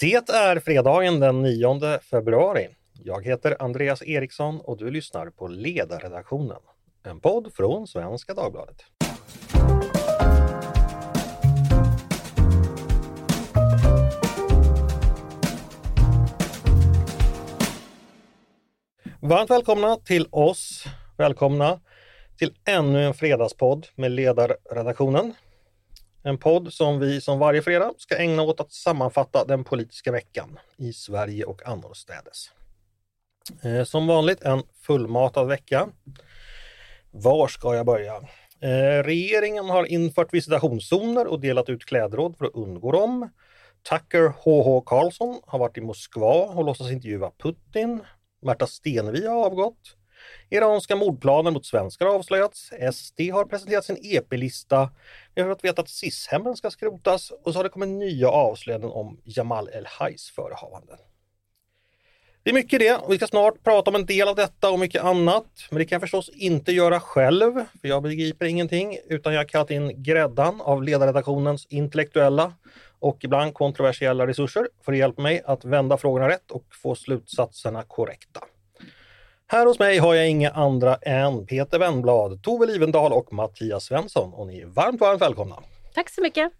Det är fredagen den 9 februari. Jag heter Andreas Eriksson och du lyssnar på Ledarredaktionen, en podd från Svenska Dagbladet. Varmt välkomna till oss. Välkomna till ännu en fredagspodd med Ledarredaktionen. En podd som vi som varje fredag ska ägna åt att sammanfatta den politiska veckan i Sverige och annorstädes. Eh, som vanligt en fullmatad vecka. Var ska jag börja? Eh, regeringen har infört visitationszoner och delat ut klädråd för att undgå dem. Tucker HH Karlsson har varit i Moskva och låtsas intervjua Putin. Märta Stenevi har avgått. Iranska mordplanen mot svenskar har avslöjats. SD har presenterat sin EP-lista. Vi har fått veta att SIS-hemmen ska skrotas och så har det kommit nya avslöjanden om Jamal El-Hajs förehavanden. Det är mycket det och vi ska snart prata om en del av detta och mycket annat. Men det kan jag förstås inte göra själv, för jag begriper ingenting, utan jag har kallat in gräddan av ledarredaktionens intellektuella och ibland kontroversiella resurser för att hjälpa mig att vända frågorna rätt och få slutsatserna korrekta. Här hos mig har jag inga andra än Peter Wennblad, Tove Livendal och Mattias Svensson och ni är varmt, varmt välkomna. Tack så mycket.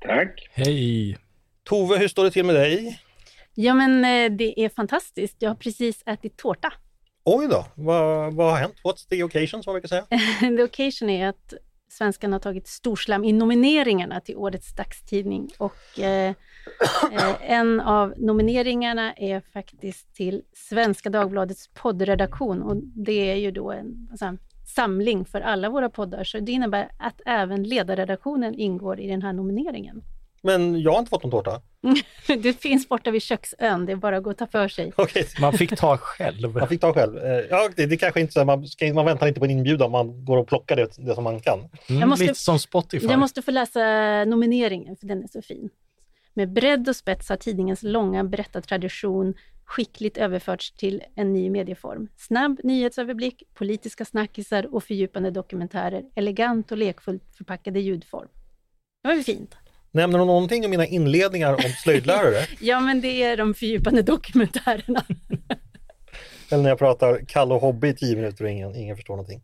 Tack. Hej. Tove, hur står det till med dig? Ja, men eh, det är fantastiskt. Jag har precis ätit tårta. Oj då, vad, vad har hänt? What's the occasion som man brukar säga? The occasion är att svenskarna har tagit storslam i nomineringarna till årets dagstidning. Och eh, eh, en av nomineringarna är faktiskt till Svenska Dagbladets poddredaktion. Och det är ju då en alltså, samling för alla våra poddar. Så det innebär att även ledarredaktionen ingår i den här nomineringen. Men jag har inte fått någon tårta. det finns borta vid köksön, det är bara att gå och ta för sig. Okay. Man fick ta själv. Man fick ta själv. Eh, ja, det, det kanske inte så, man, ska, man väntar inte på en inbjudan, man går och plockar det, det som man kan. Mm, måste, lite som Spotify. Jag måste få läsa nomineringen, för den är så fin. Med bredd och spets har tidningens långa berättartradition skickligt överförts till en ny medieform. Snabb nyhetsöverblick, politiska snackisar och fördjupande dokumentärer, elegant och lekfullt förpackade ljudform. Det var ju fint. Nämner hon någonting om mina inledningar om slöjdlärare? ja, men det är de fördjupande dokumentärerna. Eller när jag pratar Kalle och Hobby i tio minuter och ingen, ingen förstår någonting.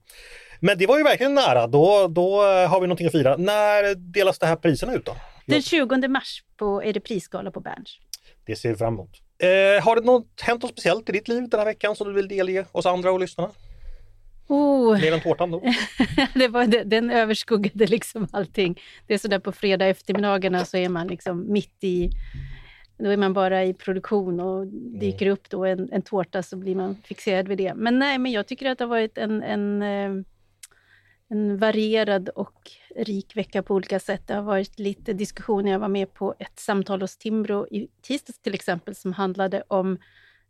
Men det var ju verkligen nära. Då, då har vi någonting att fira. När delas det här priserna ut då? Den 20 mars på, är det prisgala på Berns. Det ser vi fram emot. Eh, har det något, hänt något speciellt i ditt liv den här veckan som du vill delge oss andra och lyssnarna? Oh. Mer än tårtan då? det var, den överskuggade liksom allting. Det är sådär på fredag eftermiddagarna så är man liksom mitt i då är man bara i produktion och dyker upp då en, en tårta så blir man fixerad vid det. Men nej, men jag tycker att det har varit en, en, eh, en varierad och rik vecka på olika sätt. Det har varit lite diskussioner. Jag var med på ett samtal hos Timbro i tisdags till exempel som handlade om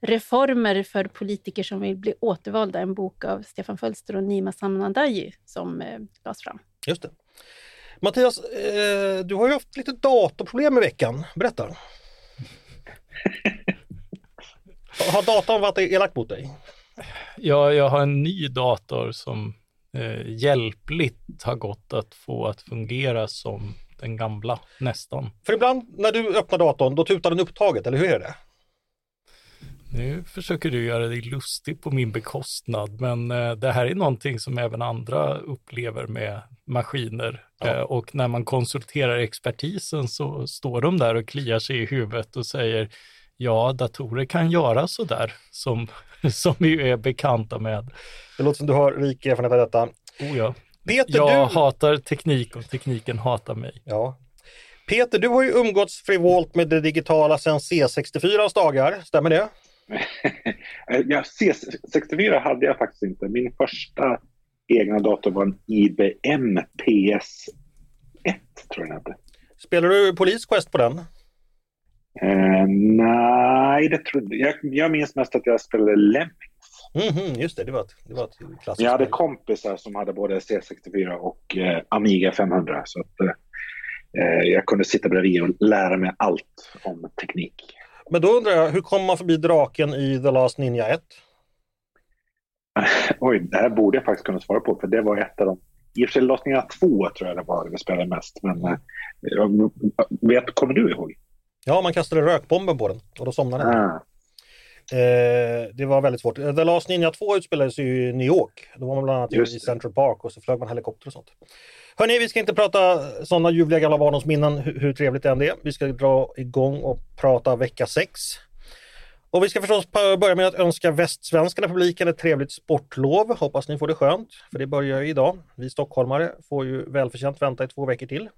Reformer för politiker som vill bli återvalda, en bok av Stefan Fölster och Nima Samnandaji som eh, lades fram. Just det. Mattias, eh, du har ju haft lite datorproblem i veckan. Berätta. har datorn varit elak mot dig? Ja, jag har en ny dator som eh, hjälpligt har gått att få att fungera som den gamla, nästan. För ibland när du öppnar datorn, då tutar den upptaget, eller hur är det? Nu försöker du göra dig lustig på min bekostnad, men eh, det här är någonting som även andra upplever med maskiner. Ja. Eh, och när man konsulterar expertisen så står de där och kliar sig i huvudet och säger ja, datorer kan göra så där som, som vi är bekanta med. Det låter som du har rik erfarenhet av detta. Oh ja. Peter, jag du... hatar teknik och tekniken hatar mig. Ja. Peter, du har ju umgåtts frivolt med det digitala sedan C64 dagar, stämmer det? ja, C64 hade jag faktiskt inte. Min första egna dator var en IBM PS1, tror jag den hette. Spelar du Police Quest på den? Uh, nej, det tror jag. jag. minns mest att jag spelade Lemmings. Mm just det, det var ett, det var ett klassiskt Jag hade kompisar som hade både C64 och uh, Amiga 500. Så att, uh, jag kunde sitta bredvid och lära mig allt om teknik. Men då undrar jag, hur kommer man förbi draken i The Last Ninja 1? Oj, det här borde jag faktiskt kunna svara på, för det var ett av de... I och för sig Last Ninja 2 tror jag det var det vi spelade mest, men eh, vet, kommer du ihåg? Ja, man kastade rökbomben på den och då somnade den. Ah. Eh, det var väldigt svårt. The Last Ninja 2 utspelades ju i New York. Då var man bland annat i. Central Park och så flög man helikopter och sånt. Hörni, vi ska inte prata sådana ljuvliga gamla barndomsminnen, hur, hur trevligt det än är. Vi ska dra igång och prata vecka 6. Och vi ska förstås börja med att önska västsvenskarna publiken ett trevligt sportlov. Hoppas ni får det skönt, för det börjar ju idag. Vi stockholmare får ju välförtjänt vänta i två veckor till.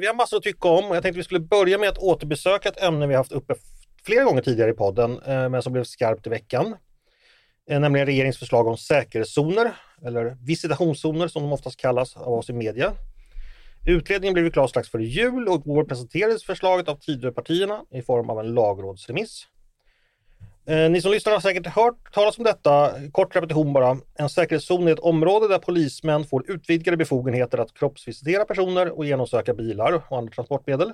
Vi har massor att tycka om och jag tänkte vi skulle börja med att återbesöka ett ämne vi haft uppe flera gånger tidigare i podden, eh, men som blev skarpt i veckan. Eh, nämligen regeringens förslag om säkerhetszoner, eller visitationszoner som de oftast kallas av oss i media. Utredningen blev klar strax före jul och igår presenterades förslaget av Tidöpartierna i form av en lagrådsremiss. Eh, ni som lyssnar har säkert hört talas om detta. Kort repetition bara. En säkerhetszon är ett område där polismän får utvidgade befogenheter att kroppsvisitera personer och genomsöka bilar och andra transportmedel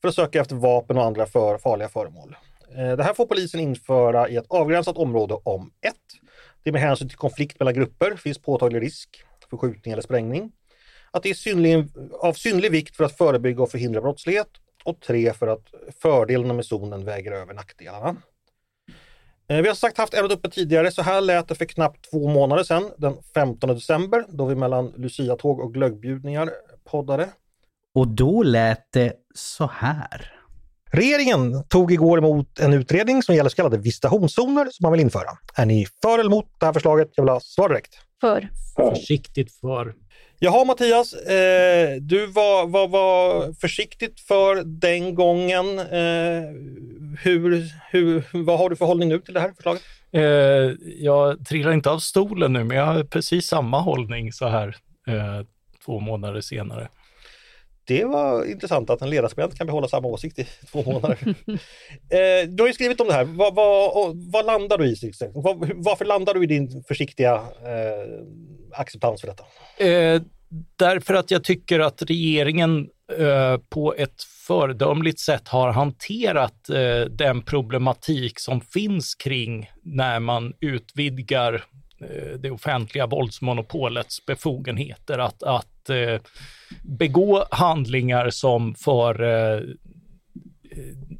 för att söka efter vapen och andra för farliga föremål. Eh, det här får polisen införa i ett avgränsat område om 1. Det är med hänsyn till konflikt mellan grupper, finns påtaglig risk för skjutning eller sprängning. Att det är synnerligen, av synnerlig vikt för att förebygga och förhindra brottslighet. Och 3. För att fördelarna med zonen väger över nackdelarna. Eh, vi har sagt haft ämnet uppe tidigare, så här lät det för knappt två månader sedan, den 15 december, då vi mellan Lucia-tåg och glöggbjudningar poddade. Och då lät det så här. Regeringen tog igår emot en utredning som gäller så kallade visitationszoner som man vill införa. Är ni för eller emot det här förslaget? Jag vill ha svar direkt. För. Ja. Försiktigt för. Jaha Mattias, eh, du var, var, var försiktigt för den gången. Eh, hur, hur, vad har du för hållning nu till det här förslaget? Eh, jag trillar inte av stolen nu, men jag har precis samma hållning så här eh, två månader senare. Det var intressant att en ledarskribent kan behålla samma åsikt i två månader. eh, du har ju skrivit om det här. Vad, vad, vad landar du i? Var, varför landar du i din försiktiga eh, acceptans för detta? Eh, därför att jag tycker att regeringen eh, på ett föredömligt sätt har hanterat eh, den problematik som finns kring när man utvidgar eh, det offentliga våldsmonopolets befogenheter att, att att begå handlingar som för eh,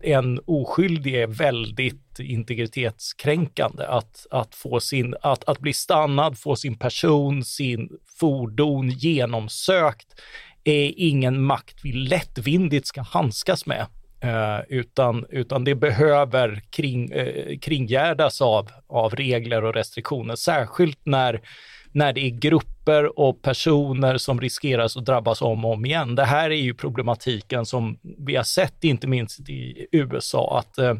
en oskyldig är väldigt integritetskränkande. Att, att, få sin, att, att bli stannad, få sin person, sin fordon genomsökt är ingen makt vi lättvindigt ska handskas med. Eh, utan, utan det behöver kring, eh, kringgärdas av, av regler och restriktioner, särskilt när, när det är grupper och personer som riskerar att drabbas om och om igen. Det här är ju problematiken som vi har sett, inte minst i USA, att eh,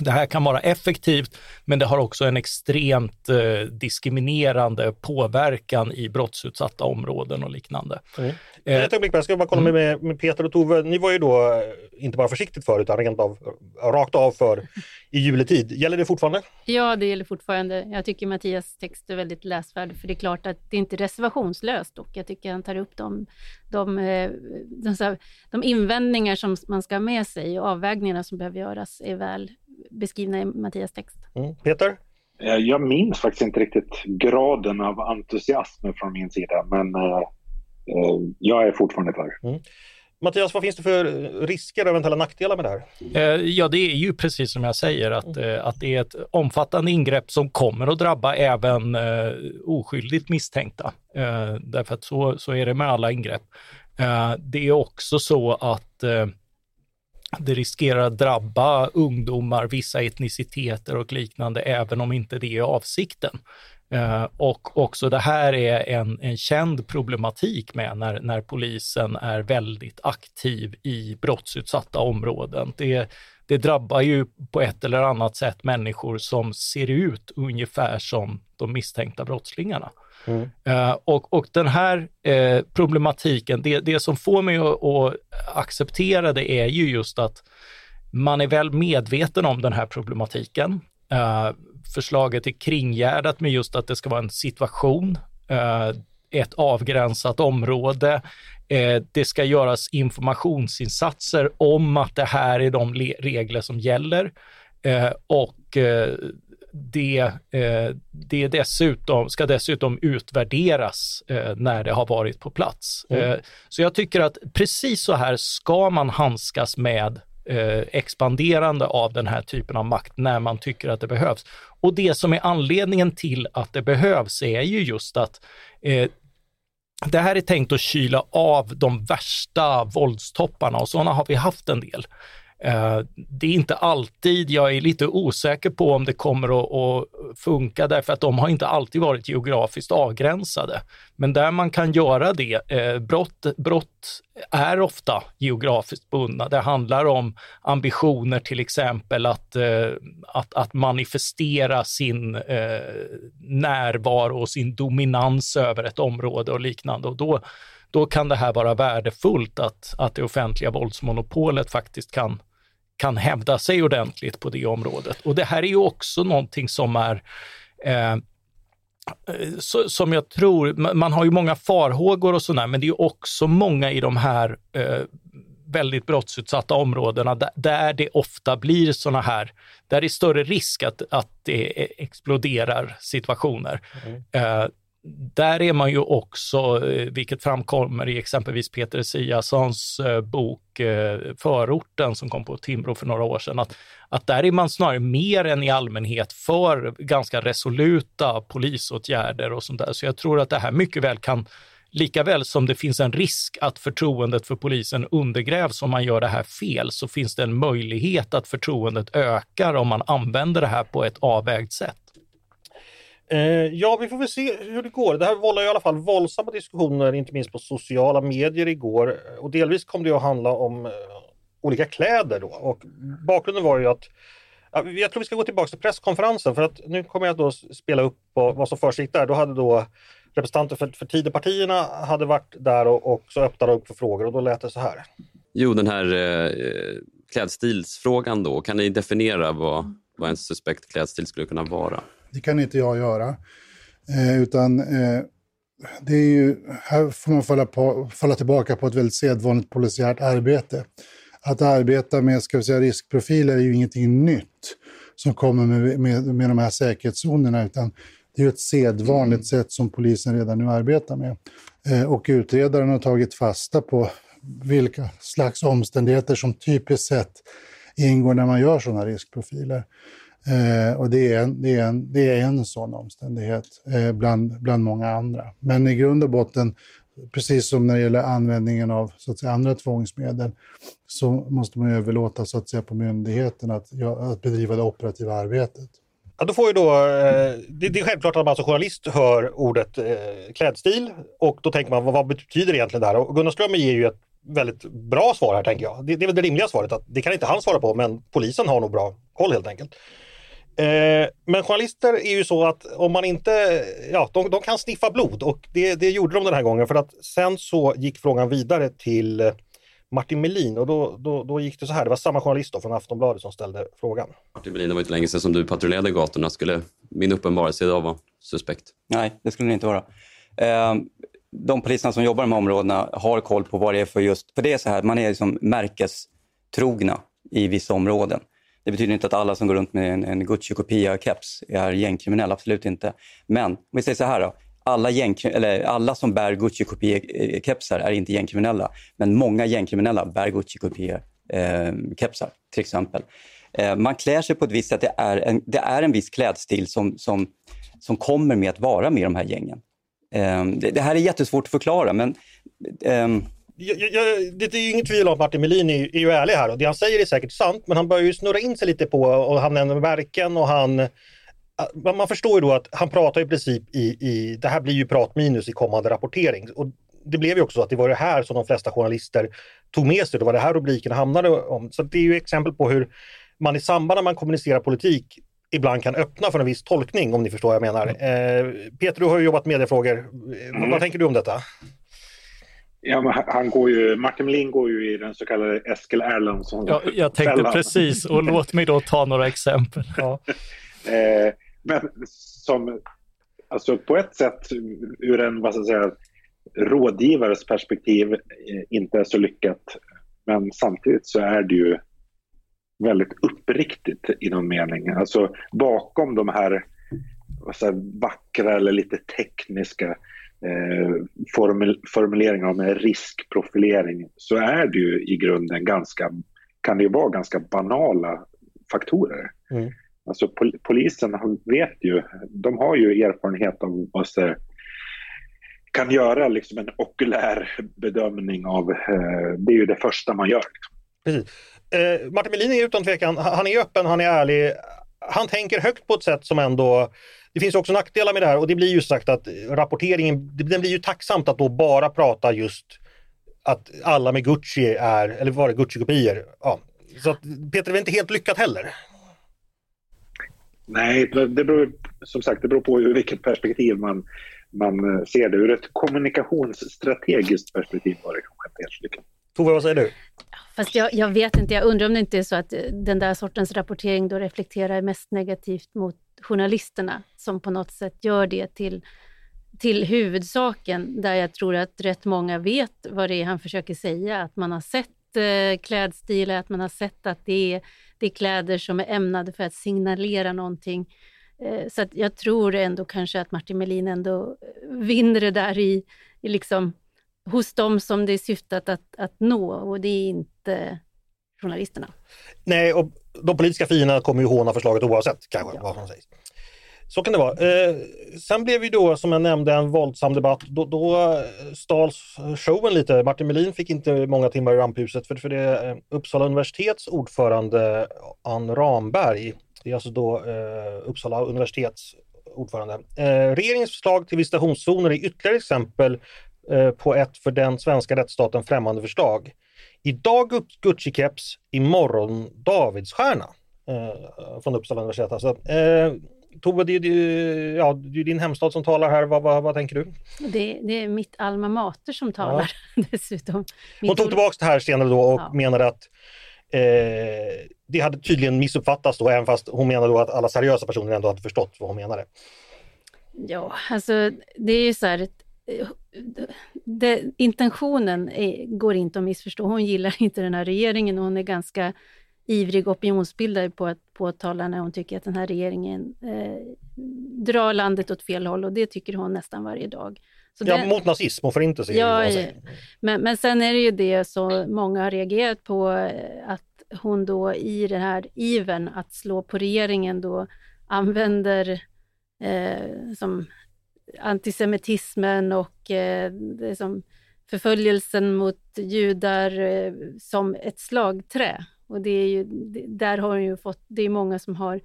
det här kan vara effektivt, men det har också en extremt eh, diskriminerande påverkan i brottsutsatta områden och liknande. Mm. Eh, Ett ögonblick jag ska bara kolla med, med, med Peter och Tove. Ni var ju då eh, inte bara försiktigt för utan rent av rakt av för i juletid. Gäller det fortfarande? Ja, det gäller fortfarande. Jag tycker Mattias text är väldigt läsvärd, för det är klart att det inte är reservationslöst och jag tycker han tar upp de, de, eh, de, här, de invändningar som man ska ha med sig och avvägningarna som behöver göras är väl beskrivna i Mattias text. Mm. Peter? Eh, Jag minns faktiskt inte riktigt graden av entusiasm från min sida, men eh, eh, jag är fortfarande för. Mattias, vad finns det för risker och eventuella nackdelar med det här? Eh, Ja, det är ju precis som jag säger, att, eh, att det är ett omfattande ingrepp som kommer att drabba även oskyldigt misstänkta. Därför att så, så är det med alla ingrepp. Det är också så att det riskerar att drabba ungdomar, vissa etniciteter och liknande, även om inte det är avsikten. Eh, och också det här är en, en känd problematik med när, när polisen är väldigt aktiv i brottsutsatta områden. Det, det drabbar ju på ett eller annat sätt människor som ser ut ungefär som de misstänkta brottslingarna. Mm. Eh, och, och den här eh, problematiken, det, det som får mig att, att acceptera det är ju just att man är väl medveten om den här problematiken. Eh, förslaget är kringgärdat med just att det ska vara en situation, eh, ett avgränsat område. Eh, det ska göras informationsinsatser om att det här är de regler som gäller. Eh, och det, eh, det dessutom, ska dessutom utvärderas eh, när det har varit på plats. Mm. Eh, så jag tycker att precis så här ska man handskas med eh, expanderande av den här typen av makt när man tycker att det behövs. Och det som är anledningen till att det behövs är ju just att eh, det här är tänkt att kyla av de värsta våldstopparna och sådana har vi haft en del. Eh, det är inte alltid, jag är lite osäker på om det kommer att, att, funka därför att de har inte alltid varit geografiskt avgränsade. Men där man kan göra det, eh, brott, brott är ofta geografiskt bundna. Det handlar om ambitioner till exempel att, eh, att, att manifestera sin närvaro och sin dominans över ett område och liknande. Och då, då kan det här vara värdefullt att, att det offentliga våldsmonopolet faktiskt kan, kan hävda sig ordentligt på det området. Och det här är ju också någonting som är eh, så, som jag tror, man har ju många farhågor och sådär, men det är också många i de här eh, väldigt brottsutsatta områdena där, där det ofta blir sådana här, där det är större risk att, att det exploderar situationer. Mm. Eh, där är man ju också, eh, vilket framkommer i exempelvis Peter Siassons eh, bok eh, Förorten som kom på Timbro för några år sedan, att, att där är man snarare mer än i allmänhet för ganska resoluta polisåtgärder och sånt där. Så jag tror att det här mycket väl kan, lika väl som det finns en risk att förtroendet för polisen undergrävs om man gör det här fel, så finns det en möjlighet att förtroendet ökar om man använder det här på ett avvägt sätt. Eh, ja, vi får väl se hur det går. Det här vållar i alla fall våldsamma diskussioner, inte minst på sociala medier igår. Och delvis kom det att handla om eh, olika kläder då. Och bakgrunden var ju att jag tror vi ska gå tillbaka till presskonferensen för att nu kommer jag då spela upp vad som försiggick där. Då hade då representanter för, för Tidöpartierna hade varit där och, och så öppnade upp för frågor och då lät det så här. Jo, den här eh, klädstilsfrågan då. Kan ni definiera vad, vad en suspekt klädstil skulle kunna vara? Det kan inte jag göra. Eh, utan eh, det är ju, här får man falla, på, falla tillbaka på ett väldigt sedvanligt polisiärt arbete. Att arbeta med ska vi säga, riskprofiler är ju ingenting nytt som kommer med, med, med de här säkerhetszonerna, utan det är ett sedvanligt sätt som polisen redan nu arbetar med. Eh, och utredaren har tagit fasta på vilka slags omständigheter som typiskt sett ingår när man gör sådana riskprofiler. Eh, och det är, en, det, är en, det är en sån omständighet eh, bland, bland många andra. Men i grund och botten, precis som när det gäller användningen av så att säga, andra tvångsmedel, så måste man överlåta så att säga, på myndigheten att, ja, att bedriva det operativa arbetet. Ja, då får ju då, eh, det, det, är självklart att man som journalist hör ordet eh, klädstil och då tänker man vad, vad betyder det egentligen? Och Gunnar Strömmer ger ju ett väldigt bra svar här tänker jag. Det, det är väl det rimliga svaret att det kan inte han svara på men polisen har nog bra koll helt enkelt. Eh, men journalister är ju så att om man inte, ja, de, de kan sniffa blod och det, det, gjorde de den här gången för att sen så gick frågan vidare till Martin Melin och då, då, då gick det så här, det var samma journalist då från Aftonbladet som ställde frågan. Martin Melin, det var inte länge sedan som du patrullerade gatorna. Skulle min uppenbarelse idag vara suspekt? Nej, det skulle det inte vara. Eh, de poliserna som jobbar i de här områdena har koll på vad det är för just, för det är så här, man är liksom märkestrogna i vissa områden. Det betyder inte att alla som går runt med en, en Gucci-kopia-keps är gängkriminella, absolut inte. Men om vi säger så här då. Alla, gäng, eller alla som bär Gucci-kopia-kepsar eh, är inte gängkriminella. Men många gängkriminella bär Gucci-kopia-kepsar, eh, till exempel. Eh, man klär sig på ett visst sätt. Det är en, det är en viss klädstil som, som, som kommer med att vara med de här gängen. Eh, det, det här är jättesvårt att förklara, men eh, jag, jag, det är ju inget tvivel om att Martin Melin är, är ju ärlig här och det han säger är säkert sant men han börjar ju snurra in sig lite på och han nämner verken och han man förstår ju då att han pratar i princip i, i det här blir ju pratminus i kommande rapportering. Och det blev ju också så att det var det här som de flesta journalister tog med sig. Det var det här rubriken hamnade om. Så det är ju exempel på hur man i samband med man kommunicerar politik ibland kan öppna för en viss tolkning om ni förstår vad jag menar. Eh, Peter, du har ju jobbat med mediefrågor. Mm. Vad tänker du om detta? Ja, han går ju, Martin Melin går ju i den så kallade Eskil Erlandsson. Ja, jag tänkte fällan. precis, och låt mig då ta några exempel. Ja. eh, men som, alltså på ett sätt ur en, vad ska jag säga, rådgivares perspektiv eh, inte är så lyckat. Men samtidigt så är det ju väldigt uppriktigt i någon mening. Alltså bakom de här, här vackra eller lite tekniska eh, formul formuleringarna med riskprofilering så är det ju i grunden ganska, kan det ju vara ganska banala faktorer. Mm. Alltså pol polisen vet ju, de har ju erfarenhet av vad sig kan göra liksom en okulär bedömning av, eh, det är ju det första man gör. Liksom. Precis. Eh, Martin Melin är utan tvekan, han är öppen, han är ärlig, han tänker högt på ett sätt som ändå det finns också nackdelar med det här och det blir ju sagt att rapporteringen, den blir ju tacksamt att då bara prata just att alla med Gucci är, eller var det Gucci-kopior? Ja. Så att Peter, det är inte helt lyckat heller. Nej, det beror som sagt det beror på ur vilket perspektiv man, man eh, ser det. Ur ett kommunikationsstrategiskt perspektiv var det kanske inte helt lyckat. Tove, vad säger du? Fast jag, jag, vet inte, jag undrar om det inte är så att eh, den där sortens rapportering då reflekterar mest negativt mot journalisterna som på något sätt gör det till, till huvudsaken där jag tror att rätt många vet vad det är han försöker säga, att man har sett eh, klädstilar, att man har sett att det är, det är kläder som är ämnade för att signalera någonting. Eh, så att jag tror ändå kanske att Martin Melin ändå eh, vinner det där i, i liksom hos dem som det är syftat att, att nå och det är inte journalisterna. Nej, och de politiska fienderna kommer ju håna förslaget oavsett kanske vad som sägs. Så kan det vara. Eh, sen blev ju då som jag nämnde en våldsam debatt. Då, då eh, stals showen lite. Martin Melin fick inte många timmar i ramphuset för, för det är eh, Uppsala universitets ordförande Ann Ramberg. Det är alltså då eh, Uppsala universitets ordförande. Eh, regeringens förslag till visitationszoner är ytterligare exempel eh, på ett för den svenska rättsstaten främmande förslag. Idag Gucci-keps, imorgon Davidsstjärna eh, från Uppsala universitet. Alltså, eh, Tove, det, det, ja, det är din hemstad som talar här. Vad, vad, vad tänker du? Det, det, är mitt alma mater som talar ja. dessutom. Mitt Hon tog tillbaka det här senare då och ja. menade att eh, det hade tydligen missuppfattats då, även fast hon menade då att alla seriösa personer ändå hade förstått vad hon menade. Ja, alltså det är ju så här, det, intentionen är, går inte att missförstå. Hon gillar inte den här regeringen och hon är ganska ivrig opinionsbildare på att påtala när hon tycker att den här regeringen eh, drar landet åt fel håll och det tycker hon nästan varje dag. Så ja, den, mot nazism och förintelse. Ja, men, men sen är det ju det som många har reagerat på, eh, att hon då i den här iven att slå på regeringen då använder eh, som antisemitismen och eh, liksom förföljelsen mot judar eh, som ett slagträ. Och det är ju, där har hon ju fått, det är många som har,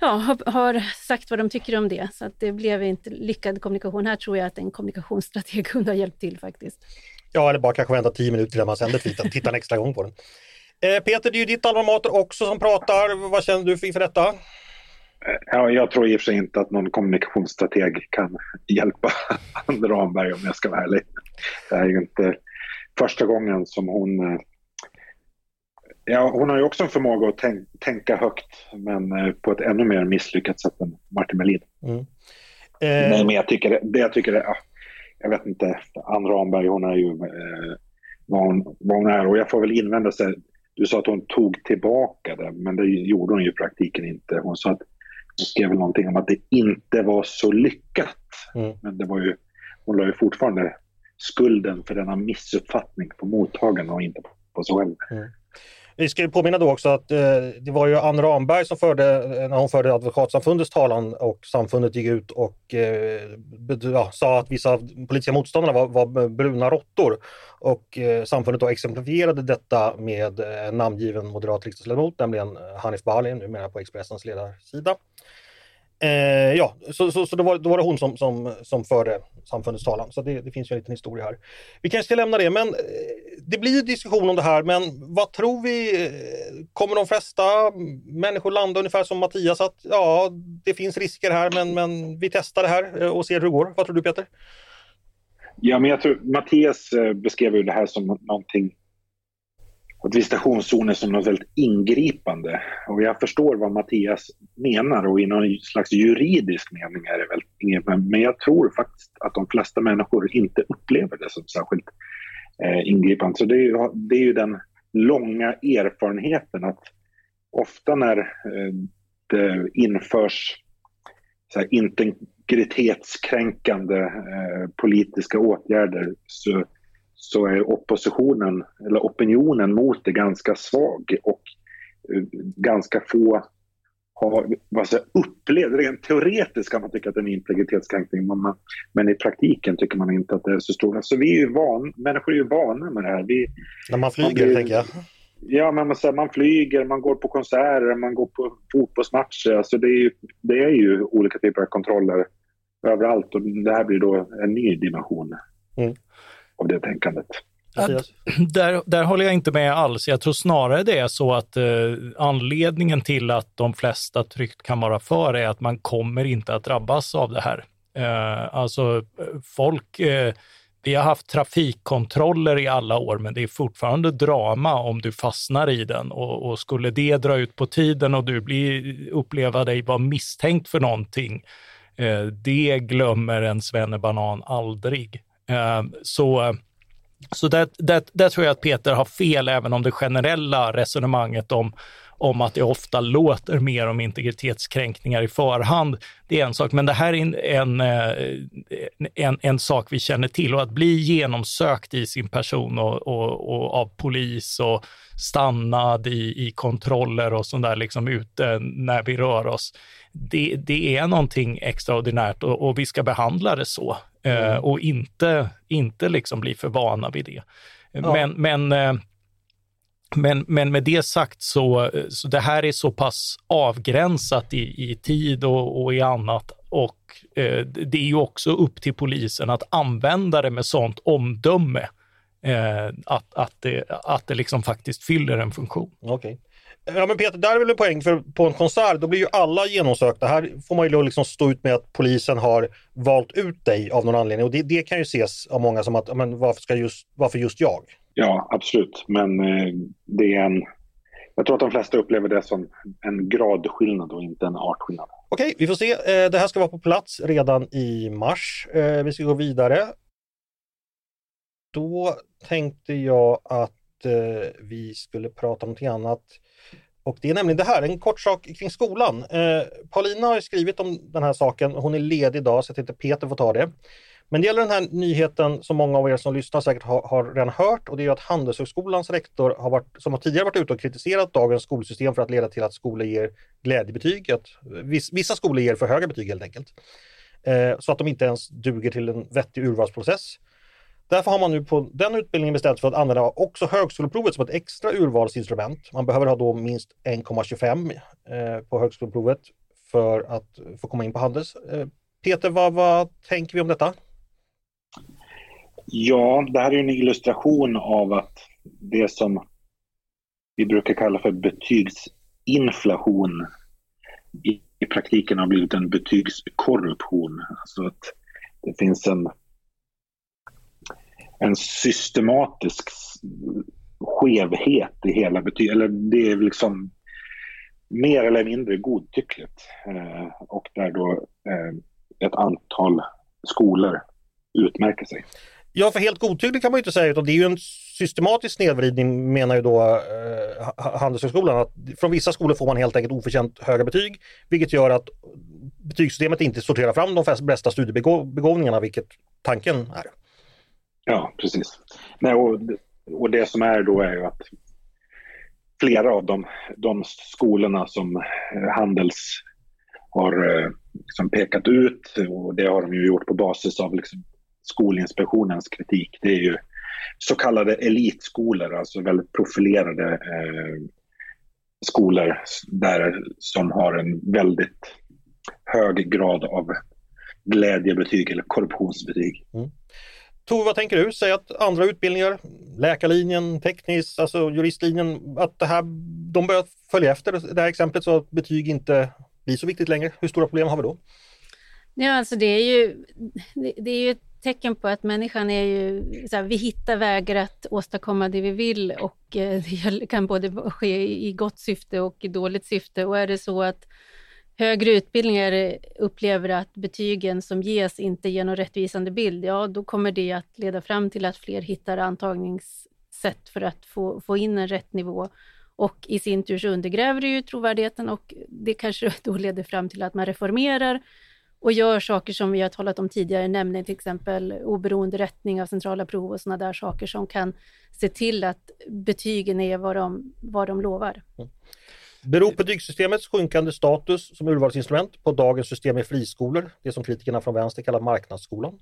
ja, har, har sagt vad de tycker om det, så att det blev inte lyckad kommunikation. Här tror jag att en kommunikationsstrateg kunde ha hjälpt till faktiskt. Ja, eller bara kanske vänta tio minuter innan man sänder tweeten, titta en extra gång på den. Eh, Peter, det är ju ditt alma mater också som pratar. Vad känner du inför detta? Ja, jag tror i och för sig inte att någon kommunikationsstrateg kan hjälpa Ann Ramberg om jag ska vara ärlig. Det är ju inte första gången som hon... Eh, ja, hon har ju också en förmåga att tänk, tänka högt men eh, på ett ännu mer misslyckat sätt än Martin Melin. Mm. Eh... Nej, men jag tycker det, jag tycker det, ja, jag vet inte, Ann Ramberg hon är ju eh, vad, hon, vad hon är och jag får väl invända sig du sa att hon tog tillbaka det, men det gjorde hon ju i praktiken inte. Hon sa att skrev väl någonting om att det inte var så lyckat. Mm. Men det var ju, hon la ju fortfarande skulden för denna missuppfattning på mottagaren och inte på sig själv. Mm. Vi ska ju påminna då också att eh, det var ju Ann Ramberg som förde, eh, när hon förde Advokatsamfundets talan och samfundet gick ut och eh, ja, sa att vissa politiska motståndare var, var bruna råttor. Och eh, samfundet då exemplifierade detta med eh, en namngiven moderat riksdagsledamot, nämligen Hanif Bali, numera på Expressens ledarsida. Eh, ja, så, så, så då, var, då var det hon som, som, som förde samfundets talan. Så det, det finns ju en liten historia här. Vi kanske ska lämna det, men eh, det blir diskussion om det här. Men vad tror vi? Eh, kommer de flesta människor landa ungefär som Mattias att ja, det finns risker här, men, men vi testar det här eh, och ser hur det går. Vad tror du Peter? Ja, men jag tror Mattias beskrev ju det här som någonting och visitationszoner som något väldigt ingripande. Och jag förstår vad Mattias menar och i någon slags juridisk mening är det väl ingripande. Men jag tror faktiskt att de flesta människor inte upplever det som särskilt eh, ingripande. Så det är, ju, det är ju den långa erfarenheten att ofta när eh, det införs så här, integritetskränkande eh, politiska åtgärder så, så är oppositionen, eller opinionen mot det ganska svag och eh, ganska få har säger, upplevt, rent teoretiskt kan man tycka att det är en integritetskränkning men, men i praktiken tycker man inte att det är så stort. Alltså vi är ju van, människor är ju vana med det här. Vi, När man flyger, man, tänker jag. Ja, men man, så här, man flyger, man går på konserter, man går på fotbollsmatcher. Alltså det, är ju, det är ju olika typer av kontroller överallt och det här blir då en ny dimension Mm. Av det tänkandet. Mattias? Där, där håller jag inte med alls. Jag tror snarare det är så att eh, anledningen till att de flesta tryggt kan vara för är att man kommer inte att drabbas av det här. Eh, alltså eh, folk, eh, vi har haft trafikkontroller i alla år, men det är fortfarande drama om du fastnar i den och, och skulle det dra ut på tiden och du blir, uppleva dig vara misstänkt för någonting, eh, det glömmer en svennebanan aldrig. Eh, så så där, där, där tror jag att Peter har fel, även om det generella resonemanget om, om att det ofta låter mer om integritetskränkningar i förhand, det är en sak. Men det här är en, en, eh, en, en sak vi känner till och att bli genomsökt i sin person och, och, och av polis och stannad i, i kontroller och sånt där liksom ute när vi rör oss. Det, det är någonting extraordinärt och, och vi ska behandla det så eh, och inte, inte liksom bli för vana vid det. Ja. Men, men, eh, men, men med det sagt så, så det här är så pass avgränsat i, i tid och, och i annat och eh, det är ju också upp till polisen att använda det med sånt omdöme eh, att, att, det, att det liksom faktiskt fyller en funktion. Okej. Ja men Peter, där är väl en poäng för på en konsert då blir ju alla genomsökta. Här får man ju liksom stå ut med att polisen har valt ut dig av någon anledning och det, det kan ju ses av många som att, men varför, ska just, varför just jag? Ja, absolut. Men eh, det är en... Jag tror att de flesta upplever det som en gradskillnad och inte en artskillnad. Okej, vi får se. Eh, Det här ska vara på plats redan i mars. Eh, Vi ska gå vidare. Då tänkte jag att Eh, vi skulle prata om någonting annat. Och det är nämligen det här, en kort sak kring skolan. Eh, Paulina har ju skrivit om den här saken. Hon är ledig idag så jag tänkte Peter får ta det. Men det gäller den här nyheten som många av er som lyssnar säkert har, har redan hört och det är ju att Handelshögskolans rektor har varit, som har tidigare varit ute och kritiserat dagens skolsystem för att leda till att skolor ger glädjebetyg. Att viss, vissa skolor ger för höga betyg helt enkelt. Eh, så att de inte ens duger till en vettig urvalsprocess. Därför har man nu på den utbildningen bestämt sig för att använda också högskoleprovet som ett extra urvalsinstrument. Man behöver ha då minst 1,25 eh, på högskoleprovet för att få komma in på Handels. Eh, Peter, vad, vad tänker vi om detta? Ja, det här är en illustration av att det som vi brukar kalla för betygsinflation i, i praktiken har blivit en betygskorruption. Alltså att det finns en, en systematisk skevhet i hela betyget, eller det är liksom mer eller mindre godtyckligt. Eh, och där då eh, ett antal skolor utmärker sig. Ja, för helt godtyckligt kan man ju inte säga utan det är ju en systematisk snedvridning menar ju då eh, Handelshögskolan. Att från vissa skolor får man helt enkelt oförtjänt höga betyg vilket gör att betygssystemet inte sorterar fram de bästa studiebegåvningarna vilket tanken är. Ja, precis. Nej, och, och det som är då är ju att flera av de, de skolorna som eh, Handels har eh, liksom pekat ut och det har de ju gjort på basis av liksom Skolinspektionens kritik. Det är ju så kallade elitskolor, alltså väldigt profilerade eh, skolor där, som har en väldigt hög grad av glädjebetyg eller korruptionsbetyg. Mm. Tove, vad tänker du? Säg att andra utbildningar, läkarlinjen, teknisk, alltså juristlinjen, att det här, de börjar följa efter det här exemplet så att betyg inte blir så viktigt längre. Hur stora problem har vi då? Ja, alltså det är ju, det, det är ju ett tecken på att människan är ju, så här, vi hittar vägar att åstadkomma det vi vill och eh, det kan både ske i gott syfte och i dåligt syfte. Och är det så att högre utbildningar upplever att betygen som ges inte ger någon rättvisande bild, ja då kommer det att leda fram till att fler hittar antagningssätt för att få, få in en rätt nivå. Och i sin tur så undergräver det ju trovärdigheten och det kanske då leder fram till att man reformerar och gör saker som vi har talat om tidigare, nämligen till exempel oberoende rättning av centrala prov och sådana där saker som kan se till att betygen är vad de, vad de lovar. Mm. Beror betygssystemets sjunkande status som urvalsinstrument på dagens system med friskolor, det som kritikerna från vänster kallar marknadsskolan?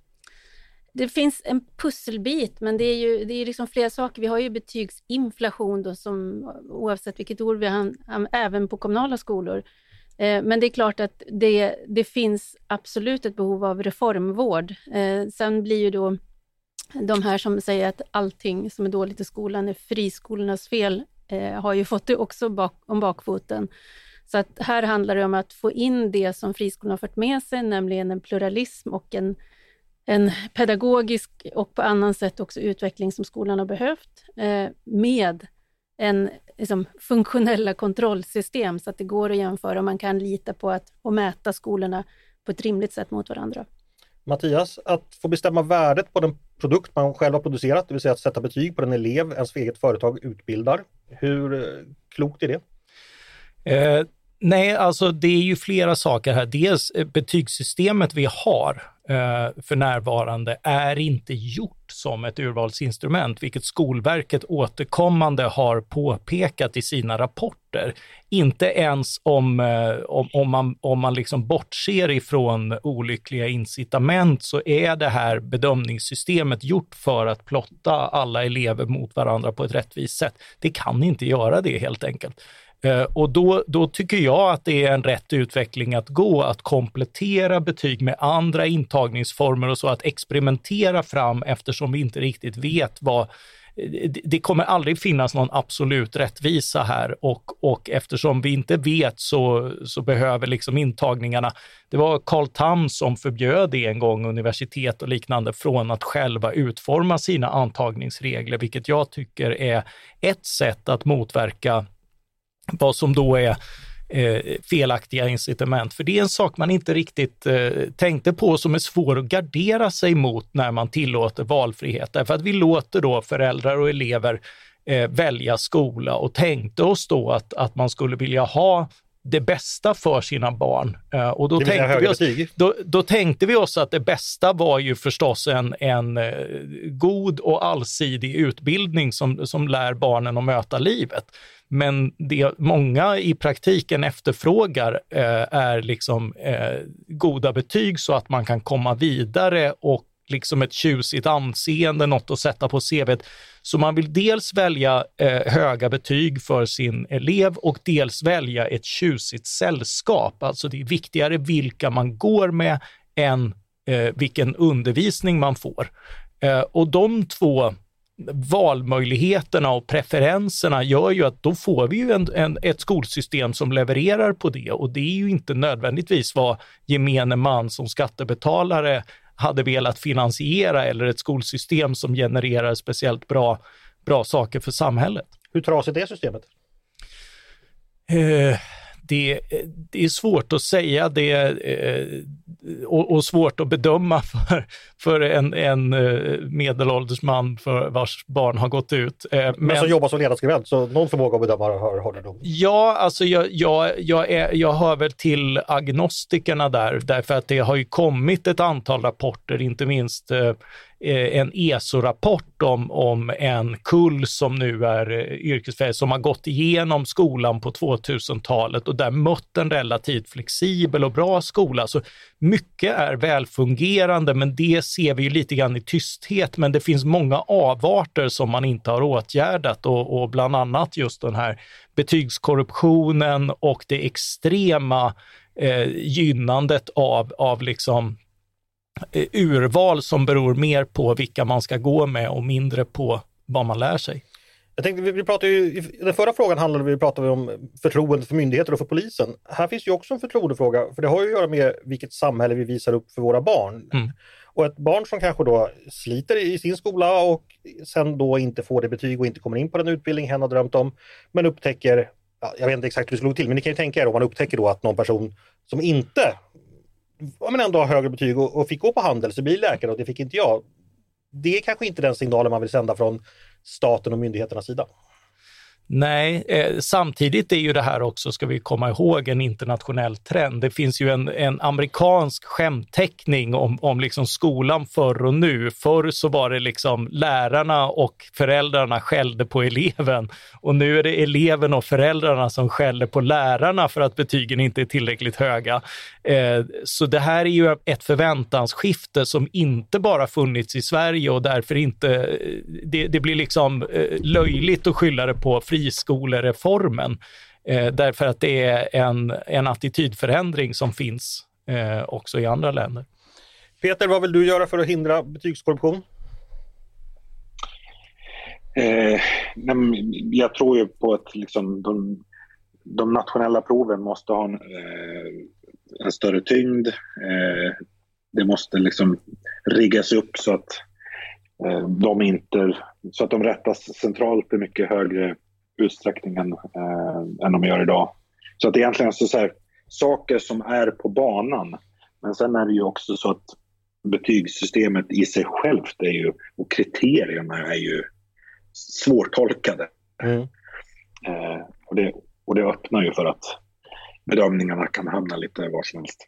Det finns en pusselbit, men det är ju det är liksom flera saker. Vi har ju betygsinflation då, som, oavsett vilket ord vi har, även på kommunala skolor. Eh, men det är klart att det, det finns absolut ett behov av reformvård. Eh, sen blir ju då de här som säger att allting som är dåligt i skolan är friskolornas fel, eh, har ju fått det också bak, om bakfoten. Så att här handlar det om att få in det som friskolorna har fört med sig, nämligen en pluralism och en, en pedagogisk och på annan sätt också utveckling som skolan har behövt, eh, med en liksom, funktionella kontrollsystem så att det går att jämföra och man kan lita på att och mäta skolorna på ett rimligt sätt mot varandra. Mattias, att få bestämma värdet på den produkt man själv har producerat, det vill säga att sätta betyg på den elev ens eget företag utbildar. Hur klokt är det? Eh, nej, alltså det är ju flera saker här. Dels eh, betygssystemet vi har eh, för närvarande är inte gjort som ett urvalsinstrument, vilket Skolverket återkommande har påpekat i sina rapporter. Inte ens om, eh, om, om man, om man liksom bortser ifrån olyckliga incitament så är det här bedömningssystemet gjort för att plotta alla elever mot varandra på ett rättvist sätt. Det kan inte göra det helt enkelt. Eh, och då, då tycker jag att det är en rätt utveckling att gå, att komplettera betyg med andra intagningsformer och så, att experimentera fram eftersom vi inte riktigt vet vad eh, Eh, det kommer aldrig finnas någon absolut rättvisa här och, och eftersom vi inte vet så, så behöver liksom intagningarna... Det var Carl Tham som förbjöd det en gång, universitet och liknande, från att själva utforma sina antagningsregler, vilket jag tycker är ett sätt att motverka vad som då är Eh, felaktiga incitament. För det är en sak man inte riktigt eh, tänkte på som är svår att gardera sig mot när man tillåter valfrihet. Därför att vi låter då föräldrar och elever eh, välja skola och tänkte oss då att, att man skulle vilja ha det bästa för sina barn. Uh, och då tänkte, vi oss, då, då, tänkte vi oss att det bästa var ju förstås en, en uh, god och allsidig utbildning som, som lär barnen att möta livet. Men det många i praktiken efterfrågar eh, är liksom eh, goda betyg så att man kan komma vidare och liksom ett tjusigt anseende, något att sätta på CVt. Så man vill dels välja eh, höga betyg för sin elev och dels välja ett tjusigt sällskap. Alltså det är viktigare vilka man går med än eh, vilken undervisning man får. Eh, och de två valmöjligheterna och preferenserna gör ju att då får vi ju en, en, ett skolsystem som levererar på det och det är ju inte nödvändigtvis vad gemene man som skattebetalare hade velat finansiera eller ett skolsystem som genererar speciellt bra, bra saker för samhället. Hur trasigt är systemet? Eh, det, det, är svårt att säga det eh, och, och, svårt att bedöma för, för en, en eh, medelålders man för vars barn har gått ut. Eh, men, men som jobbar som ledarskribent, så någon förmåga att bedöma har, har du Ja, alltså jag, jag, jag, är, jag hör väl till agnostikerna där, därför att det har ju kommit ett antal rapporter, inte minst Eh, en ESO-rapport om, om en kull som nu är eh, yrkesfärdig, som har gått igenom skolan på 2000-talet och där mött en relativt flexibel och bra skola. Så mycket är välfungerande, men det ser vi ju lite grann i tysthet. Men det finns många avarter som man inte har åtgärdat och, och bland annat just den här betygskorruptionen och det extrema eh, gynnandet av, av liksom urval som beror mer på vilka man ska gå med och mindre på vad man lär sig. Jag tänkte, vi, pratade ju, I den förra frågan handlade vi, pratade vi om förtroende för myndigheter och för polisen. Här finns ju också en förtroendefråga, för det har ju att göra med vilket samhälle vi visar upp för våra barn. Mm. Och ett barn som kanske då sliter i sin skola och sen då inte får det betyg och inte kommer in på den utbildning hen har drömt om, men upptäcker, ja, jag vet inte exakt hur det skulle gå till, men ni kan ju tänka er om man upptäcker då att någon person som inte ja, men ändå har högre betyg och, och fick gå på handel så blir läkare och det fick inte jag. Det är kanske inte den signalen man vill sända från staten och myndigheternas sida. Nej, eh, samtidigt är ju det här också, ska vi komma ihåg, en internationell trend. Det finns ju en, en amerikansk skämtteckning om, om liksom skolan förr och nu. Förr så var det liksom lärarna och föräldrarna skällde på eleven och nu är det eleven och föräldrarna som skäller på lärarna för att betygen inte är tillräckligt höga. Eh, så det här är ju ett förväntansskifte som inte bara funnits i Sverige och därför inte, eh, det, det blir liksom eh, löjligt att skylla det på friskolereformen. Eh, därför att det är en, en attitydförändring som finns eh, också i andra länder. Peter, vad vill du göra för att hindra betygskorruption? Eh, jag tror ju på att liksom de, de nationella proven måste ha en, eh, en större tyngd. Eh, det måste liksom riggas upp så att eh, de inte så att de rättas centralt i mycket högre utsträckning än, eh, än de gör idag. Så att egentligen så, så här, saker som är på banan. Men sen är det ju också så att betygssystemet i sig självt är ju, och kriterierna är ju svårtolkade. Mm. Eh, och, det, och det öppnar ju för att bedömningarna kan hamna lite var som helst.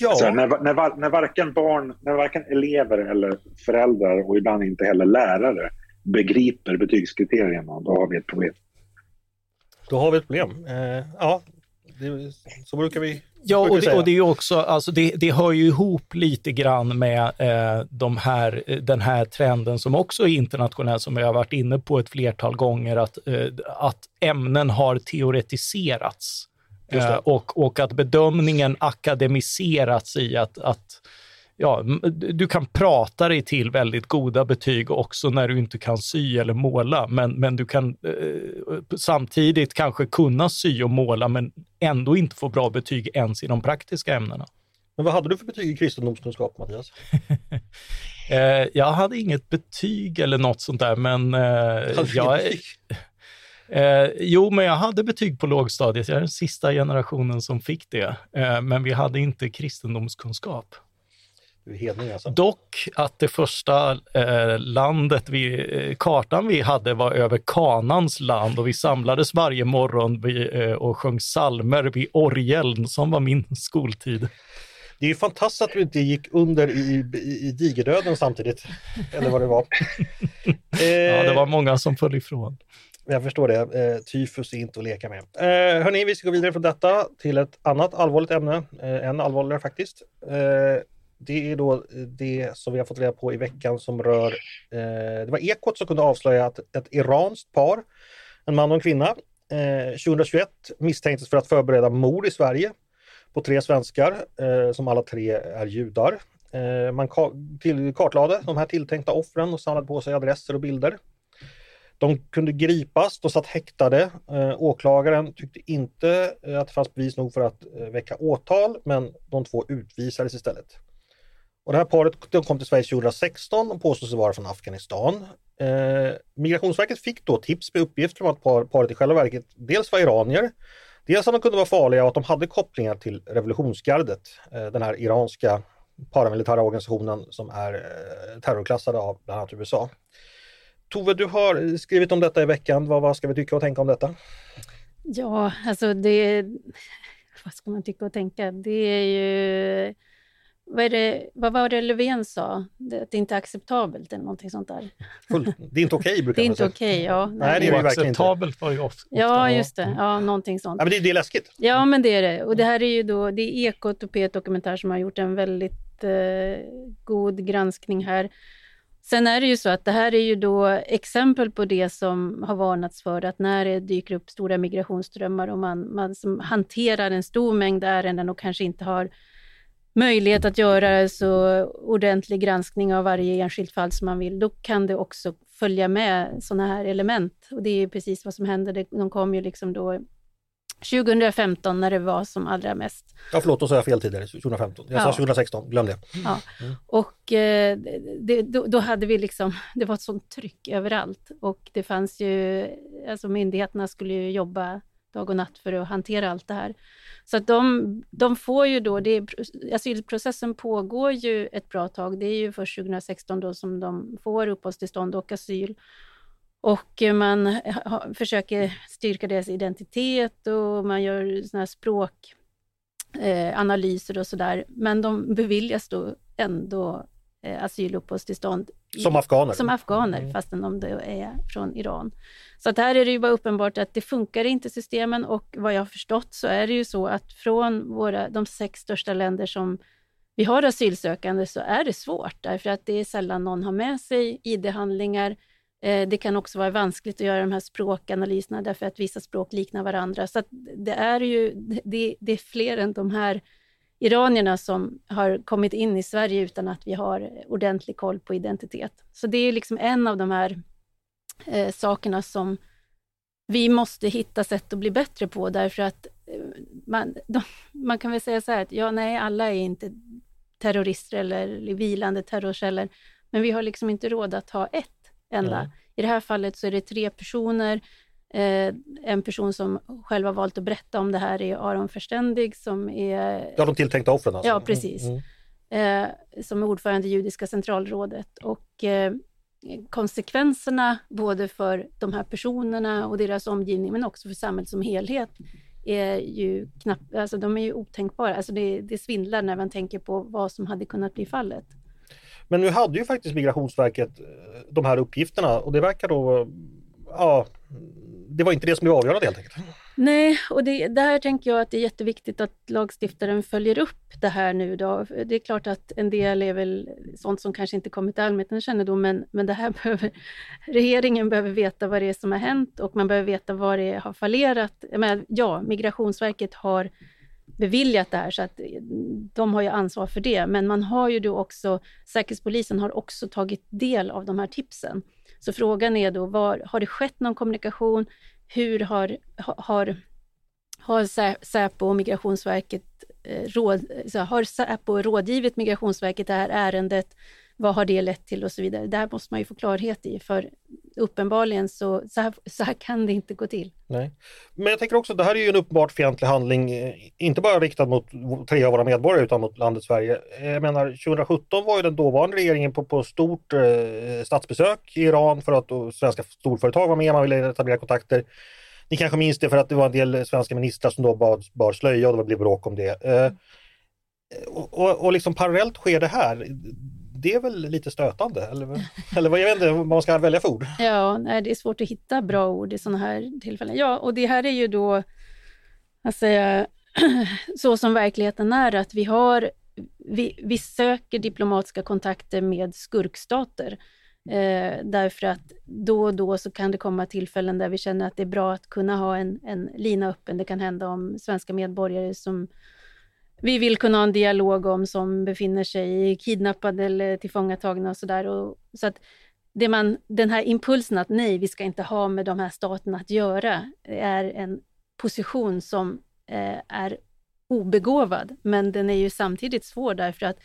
Ja. Så när, när, när, varken barn, när varken elever eller föräldrar och ibland inte heller lärare begriper betygskriterierna, då har vi ett problem. Då har vi ett problem. Eh, ja, det, så brukar vi Ja, och det, och det, är också, alltså det, det hör ju ihop lite grann med eh, de här, den här trenden som också är internationell, som jag har varit inne på ett flertal gånger, att, eh, att ämnen har teoretiserats. Eh, och, och att bedömningen akademiserats i att, att ja, du kan prata dig till väldigt goda betyg också när du inte kan sy eller måla, men, men du kan eh, samtidigt kanske kunna sy och måla men ändå inte få bra betyg ens i de praktiska ämnena. Men vad hade du för betyg i kristendomskunskap, Mattias? eh, jag hade inget betyg eller något sånt där, men eh, jag... Eh, jo, men jag hade betyg på lågstadiet. Jag är den sista generationen som fick det. Eh, men vi hade inte kristendomskunskap. Hedning alltså. Dock att det första eh, landet, vi, eh, kartan vi hade var över Kanans land och vi samlades varje morgon vi, eh, och sjöng salmer vid orgeln som var min skoltid. Det är ju fantastiskt att du inte gick under i, i, i digerdöden samtidigt, eller vad det var. ja, det var många som föll ifrån. Jag förstår det. Eh, tyfus är inte att leka med. Eh, hörni, vi ska gå vidare från detta till ett annat allvarligt ämne. Eh, än allvarligare faktiskt. Eh, det är då eh, det som vi har fått reda på i veckan som rör, eh, det var Ekot som kunde avslöja att ett iranskt par, en man och en kvinna, eh, 2021 misstänktes för att förbereda mord i Sverige på tre svenskar eh, som alla tre är judar. Eh, man ka till kartlade de här tilltänkta offren och samlade på sig adresser och bilder. De kunde gripas, de satt häktade. Eh, åklagaren tyckte inte eh, att det fanns bevis nog för att eh, väcka åtal, men de två utvisades istället. Och det här paret de kom till Sverige 2016 och påstås vara från Afghanistan. Eh, Migrationsverket fick då tips med uppgifter om att par, paret i själva verket dels var iranier, dels att de kunde vara farliga och att de hade kopplingar till revolutionsgardet, eh, den här iranska paramilitära organisationen som är eh, terrorklassade av bland annat USA. Tove, du har skrivit om detta i veckan. Vad, vad ska vi tycka och tänka om detta? Ja, alltså det... Vad ska man tycka och tänka? Det är ju vad, är det, vad var det Löfven sa? Det, att det inte är acceptabelt eller någonting sånt där. Full, det är inte okej okay, brukar man säga. Det är inte okej, okay, ja. Nej, det är det verkligen inte. Oacceptabelt var ju ofta. Ja, just det. Ja, någonting sånt. Ja, men det, det är läskigt. Ja, men det är det. Och det här är ju då, det är Ekot och P1 Dokumentär som har gjort en väldigt eh, god granskning här. Sen är det ju så att det här är ju då exempel på det som har varnats för, att när det dyker upp stora migrationsströmmar och man, man hanterar en stor mängd ärenden och kanske inte har möjlighet att göra så ordentlig granskning av varje enskilt fall som man vill, då kan det också följa med sådana här element. Och det är precis vad som hände. De kom ju liksom då 2015 när det var som allra mest. Ja, förlåt, då sa jag fel tidigare, 2015. Jag ja. sa 2016, glöm det. Ja. Mm. Och eh, det, då, då, hade vi liksom, det var ett sånt tryck överallt och det fanns ju, alltså myndigheterna skulle ju jobba dag och natt för att hantera allt det här. Så att de, de får ju då, det, asylprocessen pågår ju ett bra tag. Det är ju först 2016 då som de får uppehållstillstånd och asyl. Och man ha, försöker styrka deras identitet och man gör såna här språkanalyser eh, och sådär. Men de beviljas då ändå eh, asyluppehållstillstånd. Som afghaner? Som afghaner, mm. fastän om det är från Iran. Så att här är det ju bara uppenbart att det funkar inte systemen och vad jag har förstått så är det ju så att från våra, de sex största länder som vi har asylsökande så är det svårt därför att det är sällan någon har med sig ID-handlingar. Eh, det kan också vara vanskligt att göra de här språkanalyserna därför att vissa språk liknar varandra. Så det är ju det, det, är fler än de här iranierna som har kommit in i Sverige utan att vi har ordentlig koll på identitet. Så det är liksom en av de här eh, sakerna som vi måste hitta sätt att bli bättre på därför att eh, man, de, man kan väl säga så här att ja, nej, alla är inte terrorister eller vilande terrorceller, men vi har liksom inte råd att ha ett enda. Mm. I det här fallet så är det tre personer. Eh, en person som själv har valt att berätta om det här är Aron Förständig som är... Ja, de tilltänkta offren alltså. Ja, precis. Mm. mm. Eh, som är ordförande i Judiska centralrådet. Och eh, konsekvenserna både för de här personerna och deras omgivning, men också för samhället som helhet, är ju knappt, alltså de är ju otänkbara. Alltså det, det svindlar när man tänker på vad som hade kunnat bli fallet. Men nu hade ju faktiskt Migrationsverket eh, de här uppgifterna och det verkar då, ja, det var inte det som blev avgörande helt enkelt. Nej, och det, där tänker jag att det är jätteviktigt att lagstiftaren följer upp det här nu. Då. Det är klart att en del är väl sånt som kanske inte kommit till allmänhetens kännedom, men, men det här behöver, regeringen behöver veta vad det är som har hänt och man behöver veta vad det har fallerat. Jag menar, ja, Migrationsverket har beviljat det här, så att de har ju ansvar för det. Men man har ju då också, Säkerhetspolisen har också tagit del av de här tipsen. Så frågan är då, var, har det skett någon kommunikation? Hur har, har, har Säpo och Migrationsverket eh, råd, har Säpo rådgivit Migrationsverket det här ärendet? Vad har det lett till och så vidare. Det här måste man ju få klarhet i, för uppenbarligen så, så här, så här kan det inte gå till. Nej. Men jag tänker också, att det här är ju en uppenbart fientlig handling, eh, inte bara riktad mot tre av våra medborgare utan mot landet Sverige. Eh, jag menar, 2017 var ju den dåvarande regeringen på, på stort eh, statsbesök i Iran för att svenska storföretag var med, man ville etablera kontakter. Ni kanske minns det för att det var en del svenska ministrar som då bar, bar slöja och det blev bråk om det. Eh, och, och, och liksom parallellt sker det här det är väl lite stötande? Eller, eller vad, jag vet inte vad man ska välja för ord. Ja, nej, det är svårt att hitta bra ord i sådana här tillfällen. Ja, och det här är ju då, att säga, så som verkligheten är, att vi har vi, vi söker diplomatiska kontakter med skurkstater. Eh, därför att då och då så kan det komma tillfällen där vi känner att det är bra att kunna ha en, en lina öppen. Det kan hända om svenska medborgare som vi vill kunna ha en dialog om som befinner sig kidnappade eller tillfångatagna och sådär. Så att det man, den här impulsen att nej, vi ska inte ha med de här staterna att göra, är en position som eh, är obegåvad, men den är ju samtidigt svår därför att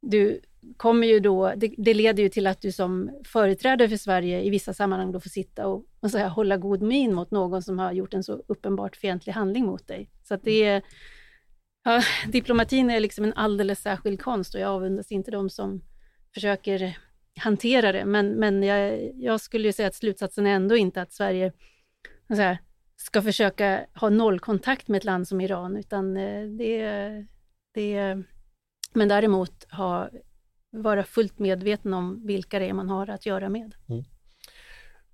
du kommer ju då, det, det, leder ju till att du som företrädare för Sverige i vissa sammanhang då får sitta och, och så här, hålla god min mot någon som har gjort en så uppenbart fientlig handling mot dig. Så att det är Ja, diplomatin är liksom en alldeles särskild konst och jag avundas inte de som försöker hantera det. Men, men jag, jag skulle säga att slutsatsen är ändå inte att Sverige här, ska försöka ha nollkontakt med ett land som Iran, utan eh, det, det men däremot ha, vara fullt medveten om vilka det är man har att göra med. Mm.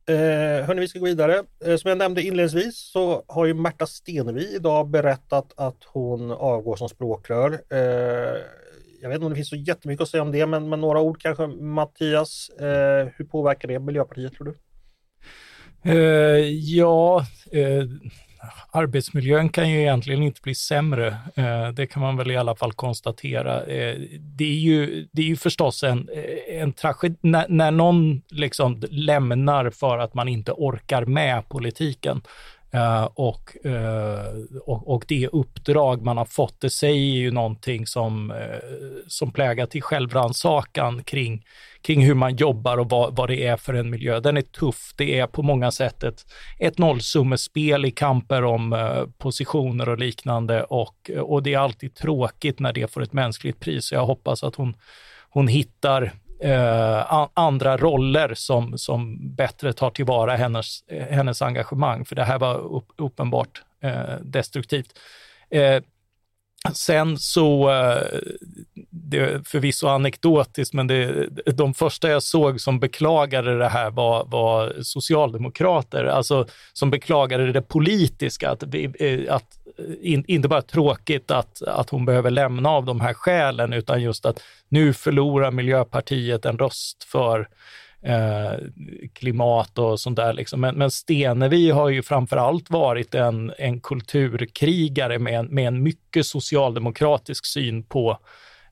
Eh, hörni, vi ska gå vidare. Eh, som jag nämnde inledningsvis så har ju Märta Stenevi idag berättat att hon avgår som språkrör. Eh, jag vet inte om det finns så jättemycket att säga om det, men, men några ord kanske. Mattias, eh, hur påverkar det Miljöpartiet tror du? Eh, ja, eh, arbetsmiljön kan ju egentligen inte bli sämre. Eh, det kan man väl i alla fall konstatera. Eh, det, är ju, det är ju förstås en, eh, en tragedi när, när någon liksom lämnar för att man inte orkar med politiken. Eh, och, eh, och, och, det uppdrag man har fått, det säger ju någonting som, eh, som plägar till självrannsakan kring, kring hur man jobbar och vad, vad det är för en miljö. Den är tuff. Det är på många sätt ett, ett nollsummespel i kamper om positioner och liknande och, och det är alltid tråkigt när det får ett mänskligt pris. Jag hoppas att hon, hon hittar eh, andra roller som, som bättre tar tillvara hennes, eh, hennes engagemang, för det här var upp, uppenbart eh, destruktivt. Eh, Sen så, eh, det är förvisso anekdotiskt, men det, de första jag såg som beklagade det här var, var socialdemokrater, alltså som beklagade det politiska, att, eh, att eh, in, inte bara tråkigt att, att hon behöver lämna av de här skälen, utan just att nu förlorar Miljöpartiet en röst för eh, klimat och sånt där. Liksom. Men, men Stenevi har ju framför allt varit en, en kulturkrigare med, en, med en mycket socialdemokratisk syn på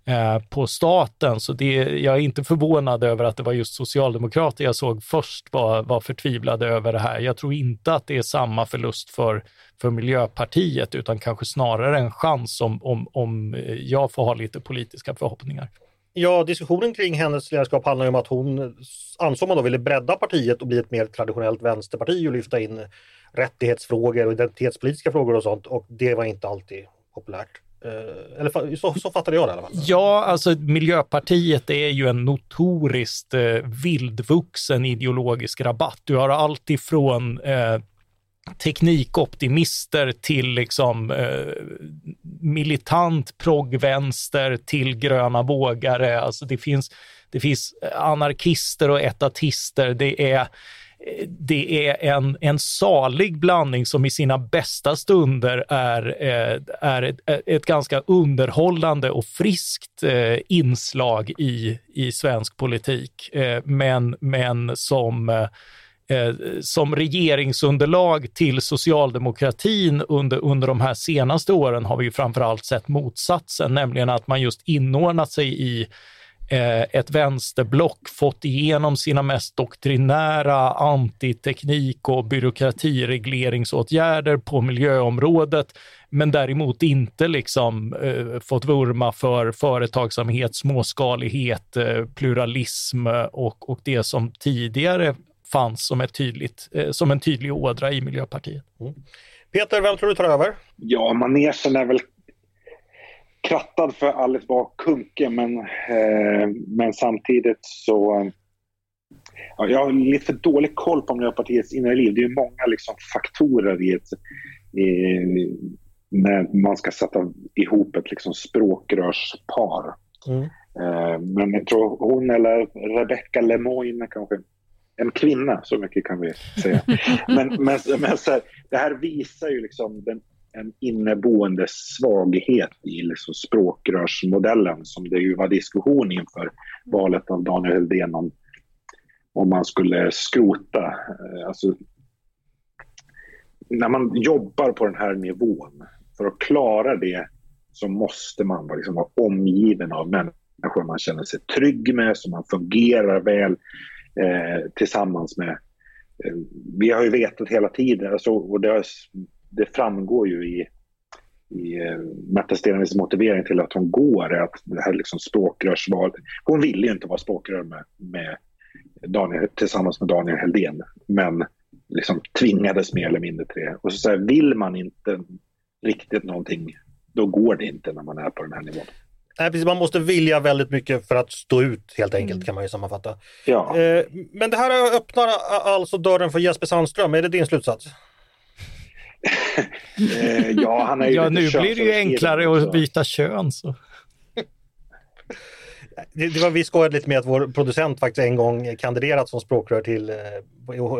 eh, på staten. Så det, jag är inte förvånad över att det var just socialdemokrater jag såg först var, var förtvivlade över det här. Jag tror inte att det är samma förlust för, för Miljöpartiet, utan kanske snarare en chans om, om, om jag får ha lite politiska förhoppningar. Ja, diskussionen kring hennes ledarskap handlar ju om att hon ansåg man då ville bredda partiet och bli ett mer traditionellt vänsterparti och lyfta in rättighetsfrågor och identitetspolitiska frågor och sånt och det var inte alltid populärt. Eh, eller så, så fattade jag det i alla fall. Ja, alltså Miljöpartiet är ju en notoriskt eh, vildvuxen ideologisk rabatt. Du har allt ifrån eh, teknikoptimister till liksom eh, militant proggvänster till gröna vågare. Alltså det finns, det finns anarkister och etatister. Det är, det är en, en salig blandning som i sina bästa stunder är, eh, är ett, ett ganska underhållande och friskt eh, inslag i, i svensk politik, eh, men, men som eh, Eh, som regeringsunderlag till socialdemokratin under, under de här senaste åren har vi ju framförallt sett motsatsen, nämligen att man just inordnat sig i eh, ett vänsterblock, fått igenom sina mest doktrinära antiteknik och byråkratiregleringsåtgärder på miljöområdet, men däremot inte liksom eh, fått vurma för företagsamhet, småskalighet, eh, pluralism eh, och, och det som tidigare fanns som, ett tydligt, eh, som en tydlig ådra i Miljöpartiet. Mm. Peter, vem tror du tar över? Ja, manegen är väl krattad för Alice Bah Kuhnke, men, eh, men samtidigt så... Ja, jag har lite för dålig koll på Miljöpartiets inre liv. Det är många liksom, faktorer i ett, i, när man ska sätta ihop ett liksom, språkrörspar. Mm. Eh, men jag tror hon eller Rebecca Lemoyne kanske en kvinna, så mycket kan vi säga. men, men, men här, det här visar ju liksom den, en inneboende svaghet i liksom språkrörsmodellen som det ju var diskussion inför valet av Daniel Helldén om, om man skulle skrota. Eh, alltså, när man jobbar på den här nivån, för att klara det så måste man liksom vara omgiven av människor man känner sig trygg med, som man fungerar väl eh, tillsammans med... Eh, vi har ju vetat hela tiden, alltså, och det, har, det framgår ju i, i eh, Märta Stenevis motivering till att hon går, är att det här liksom språkrörsval... Hon ville ju inte vara språkrör med, med Daniel, tillsammans med Daniel Heldén, men liksom tvingades mer eller mindre till det. Och så, så här, vill man inte riktigt någonting, då går det inte när man är på den här nivån. Nej, precis, man måste vilja väldigt mycket för att stå ut helt enkelt mm. kan man ju sammanfatta. Ja. Eh, men det här öppnar alltså dörren för Jesper Sandström, är det din slutsats? eh, ja, han är ju ja nu blir det ju enklare att byta kön. Så. Det, det var, vi skojade lite med att vår producent faktiskt en gång kandiderat som språkrör till, eh,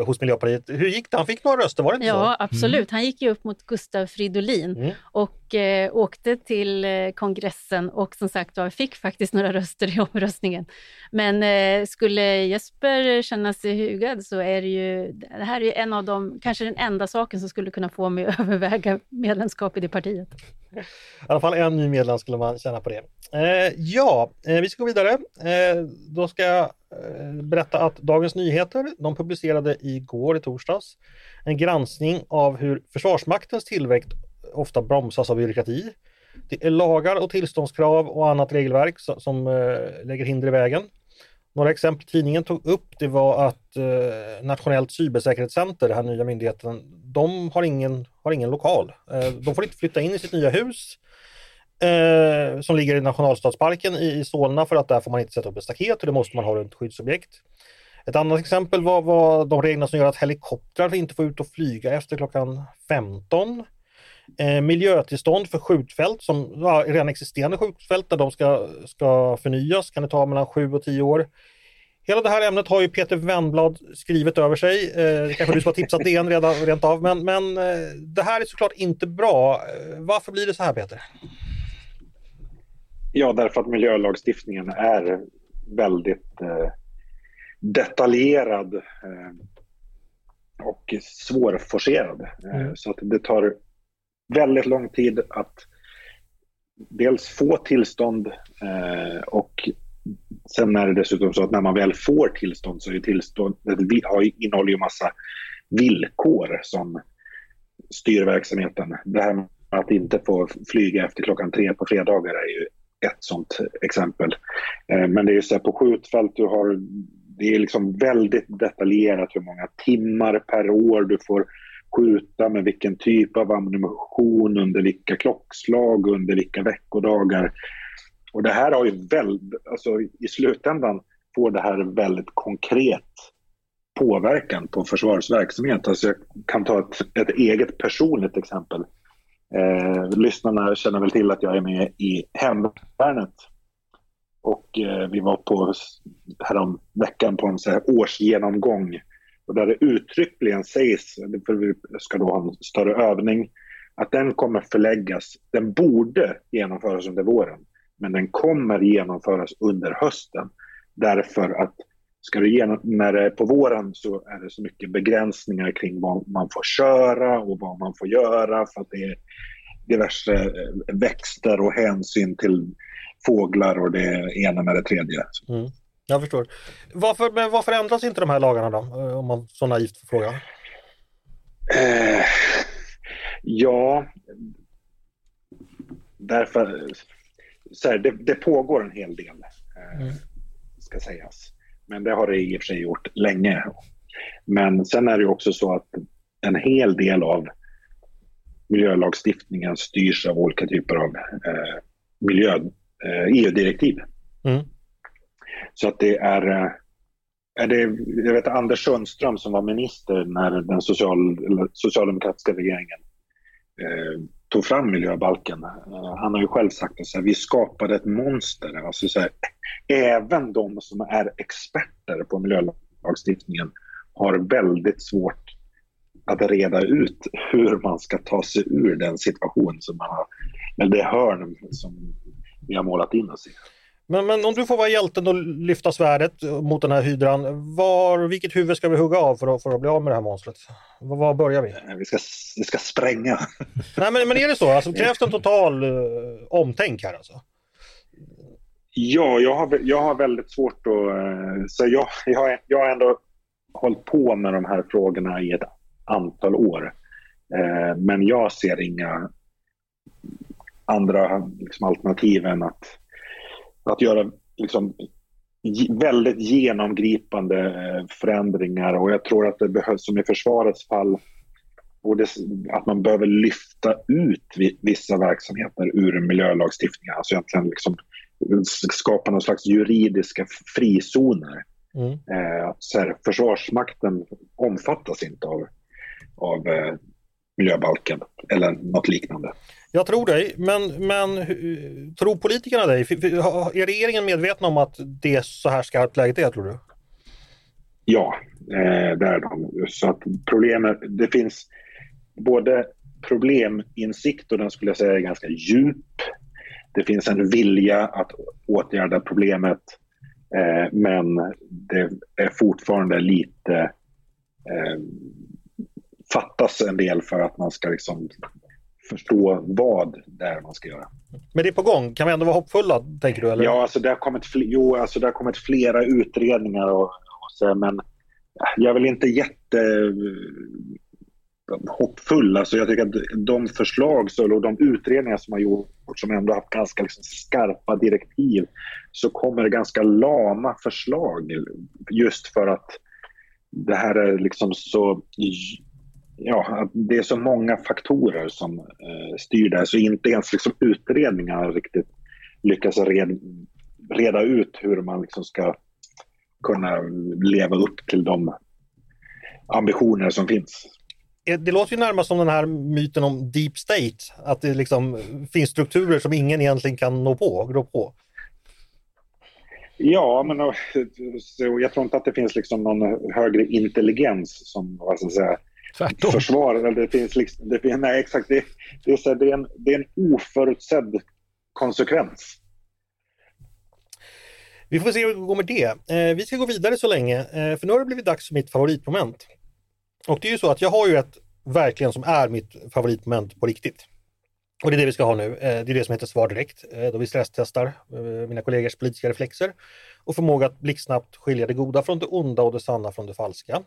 hos Miljöpartiet. Hur gick det? Han fick några röster, var det inte ja, så? Ja, absolut. Mm. Han gick ju upp mot Gustav Fridolin mm. och eh, åkte till eh, kongressen och som sagt var fick faktiskt några röster i omröstningen. Men eh, skulle Jesper känna sig hugad så är det ju, det här är ju en av de, kanske den enda saken som skulle kunna få mig att överväga medlemskap i det partiet. I alla fall en ny medlem skulle man känna på det. Eh, ja, eh, vi ska gå vidare. Eh, då ska jag Eh, berätta att Dagens Nyheter, de publicerade igår i torsdags en granskning av hur Försvarsmaktens tillväxt ofta bromsas av byråkrati. Det är lagar och tillståndskrav och annat regelverk som, som eh, lägger hinder i vägen. Några exempel tidningen tog upp det var att eh, Nationellt cybersäkerhetscenter, den här nya myndigheten, de har ingen, har ingen lokal. Eh, de får inte flytta in i sitt nya hus eh, som ligger i nationalstadsparken i, i Solna för att där får man inte sätta upp ett staket och det måste man ha runt skyddsobjekt. Ett annat exempel var, var de reglerna som gör att helikoptrar inte får ut och flyga efter klockan 15. Eh, miljötillstånd för skjutfält, som ja, redan existerande skjutfält där de ska, ska förnyas, kan det ta mellan 7 och 10 år. Hela det här ämnet har ju Peter Wennblad skrivit över sig. Eh, kanske du ska ha tipsat DN redan, rent av, men, men eh, det här är såklart inte bra. Eh, varför blir det så här Peter? Ja, därför att miljölagstiftningen är väldigt eh, detaljerad eh, och svårforcerad. Eh, Mm. Så att det tar väldigt lång tid att dels få tillstånd eh, och sen är det dessutom så att när man väl får tillstånd så är har ju- innehåller ju massa villkor som styr verksamheten. Det här med att inte få flyga efter klockan tre på fredagar är ju ett sånt exempel. Eh, men det är ju så här på skjutfält, du har, det är liksom väldigt detaljerat hur många timmar per år du får skjuta med vilken typ av ammunition, under vilka klockslag, under vilka veckodagar. Och det här har ju väldigt, alltså i slutändan får det här väldigt konkret påverkan på försvarsverksamhet. Alltså jag kan ta ett, ett eget personligt exempel. Eh, lyssnarna känner väl till att jag är med i Hemvärnet. Och eh, vi var på härom veckan på en så här årsgenomgång och där det uttryckligen sägs, för vi ska då ha en större övning, att den kommer förläggas, den borde genomföras under våren, men den kommer genomföras under hösten. Därför att ska du genom, när det är på våren så är det så mycket begränsningar kring vad man får köra och vad man får göra för att det är diverse eh, växter och hänsyn till fåglar och det ena med det tredje. Mm. Jag förstår. Varför, men varför ändras inte de här lagarna då? Eh, Om man så naivt får fråga. Eh, ja, därför... Så här, det, det pågår en hel del, eh, Mm. ska sägas. Men det har det i och för sig gjort länge. Men sen är det också så att en hel del av miljölagstiftningen styrs av olika typer av eh, miljö, eh, EU-direktiv. Mm. Så att det är, eh, är det, jag vet Anders Sundström som var minister när den social, socialdemokratiska regeringen eh, tog fram miljöbalken. Eh, han har ju själv sagt att vi skapade ett monster. Alltså, så här, även de som är experter på miljölagstiftningen har väldigt svårt att reda ut hur man ska ta sig ur den situation som man har, eller det hörn som vi har målat in oss i. Men, men om du får vara hjälten och lyfta svärdet mot den här hydran, var, vilket huvud ska vi hugga av för att, för att bli av med det här monstret? Var, var börjar vi? Vi ska, vi ska spränga. Nej, men, men är det så? Alltså, krävs det en total uh, omtänk här alltså? Ja, jag har, jag har väldigt svårt att... eh, Så jag, jag, har, jag har ändå hållit på med de här frågorna i ett antal år. Eh, Men jag ser inga andra liksom, alternativ än att, att göra liksom, väldigt genomgripande eh, förändringar. Och jag tror att det behövs, som i försvarets fall, borde, s- att man behöver lyfta ut vi- vissa verksamheter ur miljölagstiftningen. Alltså egentligen liksom skapa någon slags juridiska frizoner. Mm. Eh, så här, försvarsmakten omfattas inte av, av eh, miljöbalken eller något liknande. Jag tror dig, men, men hu- tror politikerna dig? Är regeringen medveten om att det är så här skarpt läget är, tror du? Ja, eh, det är de. Så att problemet, det finns både probleminsikt och den skulle jag säga är ganska djup. Det finns en vilja att åtgärda problemet eh, men det är fortfarande lite eh, fattas en del för att man ska liksom förstå vad det är man ska göra. Men det är på gång. Kan vi ändå vara hoppfulla, tänker du? Eller? Ja, alltså det har kommit, fl- jo, alltså det har kommit flera utredningar och, och så, men jag är väl inte jätte eh, hoppfull. Alltså jag tycker att de förslag så, och de utredningar som har gjorts som ändå haft ganska liksom skarpa direktiv så kommer det ganska lama förslag just för att det här är liksom så ja, att det är så många faktorer som eh, styr det, så inte ens liksom utredningar riktigt lyckas red, reda ut hur man liksom ska kunna leva upp till de ambitioner som finns. Eh, det låter ju närmast som den här myten om deep state, att det liksom finns strukturer som ingen egentligen kan nå på, grå på. Ja, men jag tror inte att det finns liksom någon högre intelligens som vad ska säga, Tvärtom. försvarar. Det finns liksom, det, nej, exakt. Det, det, är så, det, är en, det är en oförutsedd konsekvens. Vi får se hur det går med det. Eh, vi ska gå vidare så länge, eh, för nu har det blivit dags för mitt favoritmoment. Och det är ju så att jag har ju ett verkligen som är mitt favoritmoment på riktigt. Och det är det vi ska ha nu. Eh, det är det som heter Svar direkt, eh, då vi stresstestar eh, mina kollegors politiska reflexer och förmåga att blixtsnabbt skilja det goda från det onda och det sanna från det falska.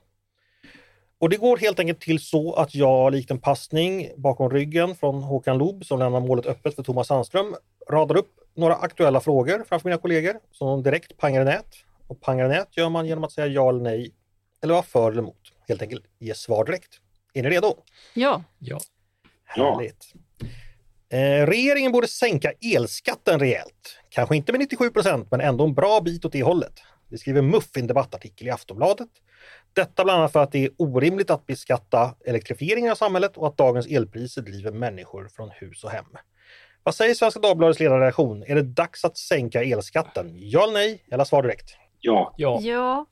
Och det går helt enkelt till så att jag likt en passning bakom ryggen från Håkan Loob som lämnar målet öppet för Thomas Sandström radar upp några aktuella frågor framför mina kollegor som de direkt pangar i nät. Och pangar i nät gör man genom att säga ja eller nej eller vara för eller emot. Helt enkelt ge svar direkt. Är ni redo? Ja. Ja. Härligt. Eh, regeringen borde sänka elskatten rejält. Kanske inte med 97 procent, men ändå en bra bit åt det hållet. Det skriver MUF i en debattartikel i Aftonbladet. Detta bland annat för att det är orimligt att beskatta elektrifieringen av samhället och att dagens elpriser driver människor från hus och hem. Vad säger Svenska Dagbladets ledarredaktion? Är det dags att sänka elskatten? Ja eller nej? Eller svar direkt. Ja. Ja. Ja.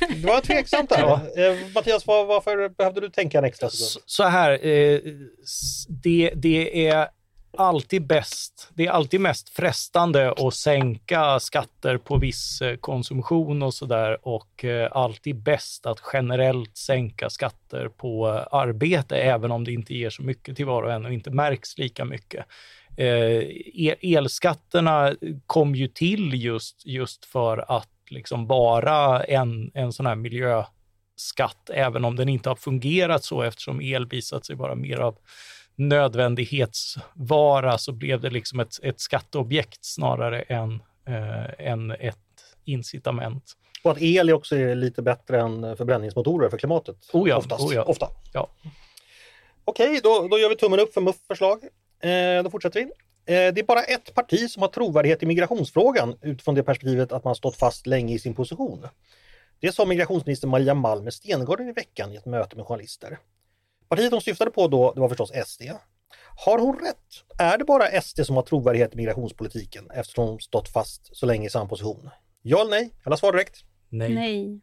Det var tveksamt där. eh, Mattias, var, varför behövde du tänka en extra Så, sekund? så här, eh, det, det är alltid bäst, det är alltid mest frestande att sänka skatter på viss eh, konsumtion och sådär och eh, alltid bäst att generellt sänka skatter på eh, arbete, även om det inte ger så mycket till var och en och inte märks lika mycket. Elskatterna kom ju till just, just för att liksom bara en, en sån här miljöskatt, även om den inte har fungerat så eftersom el visat sig vara mer av nödvändighetsvara så blev det liksom ett, ett skatteobjekt snarare än, eh, än ett incitament. Och att el är också är lite bättre än förbränningsmotorer för klimatet. Oh ja, Oftast. oh ja. Ofta. Ja. Okej, då, då gör vi tummen upp för MUF förslag. Eh, då fortsätter vi. Eh, det är bara ett parti som har trovärdighet i migrationsfrågan utifrån det perspektivet att man stått fast länge i sin position. Det sa migrationsminister Maria Malmer Stenergard i veckan i ett möte med journalister. Partiet hon syftade på då, det var förstås SD. Har hon rätt? Är det bara SD som har trovärdighet i migrationspolitiken eftersom de stått fast så länge i samma position? Ja eller nej? Eller svar direkt. Nej. Nej.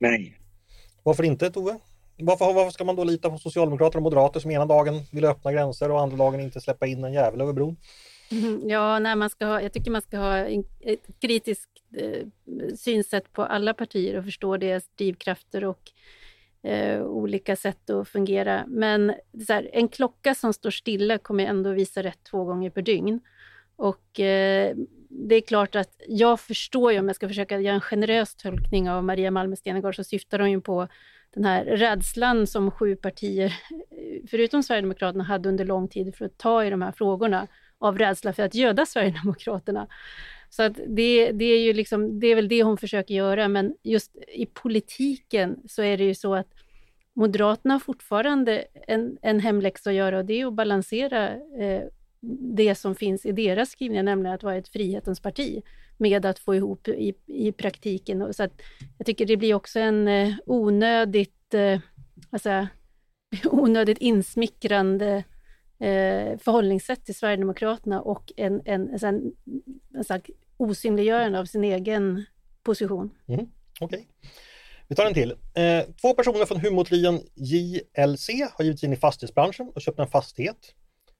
Nej. Varför inte Tove? Varför, varför ska man då lita på socialdemokrater och moderater som ena dagen vill öppna gränser och andra dagen inte släppa in en jävel över bron? Mhm. Ja, nej, man ska ha, jag tycker man ska ha en, ett kritiskt eh, synsätt på alla partier och förstå deras drivkrafter och eh, olika sätt att fungera. Men så här, en klocka som står stilla kommer ändå visa rätt två gånger per dygn. Och eh, det är klart att jag förstår ju, om jag ska försöka göra en generös tolkning av Maria Malmer Stenergard, så syftar hon ju på den här rädslan som sju partier, eh, förutom Sverigedemokraterna, hade under lång tid för att ta i de här frågorna av rädsla för att göda Sverigedemokraterna. Så att det, det, är ju liksom, det är väl det hon försöker göra, men just i politiken så är det ju så att Moderaterna har fortfarande en, en hemläxa att göra och det är att balansera eh, det som finns i deras skrivningar, nämligen att vara ett frihetens parti, med att få ihop i, i praktiken. Så att jag tycker det blir också en eh, onödigt, eh, alltså, onödigt insmickrande eh, förhållningssätt till Sverigedemokraterna och en, en, en, en, en slags osynliggörande av sin egen position. Mm, okej. Vi tar en till. Eh, två personer från humortrion JLC har givit sig in i fastighetsbranschen och köpt en fastighet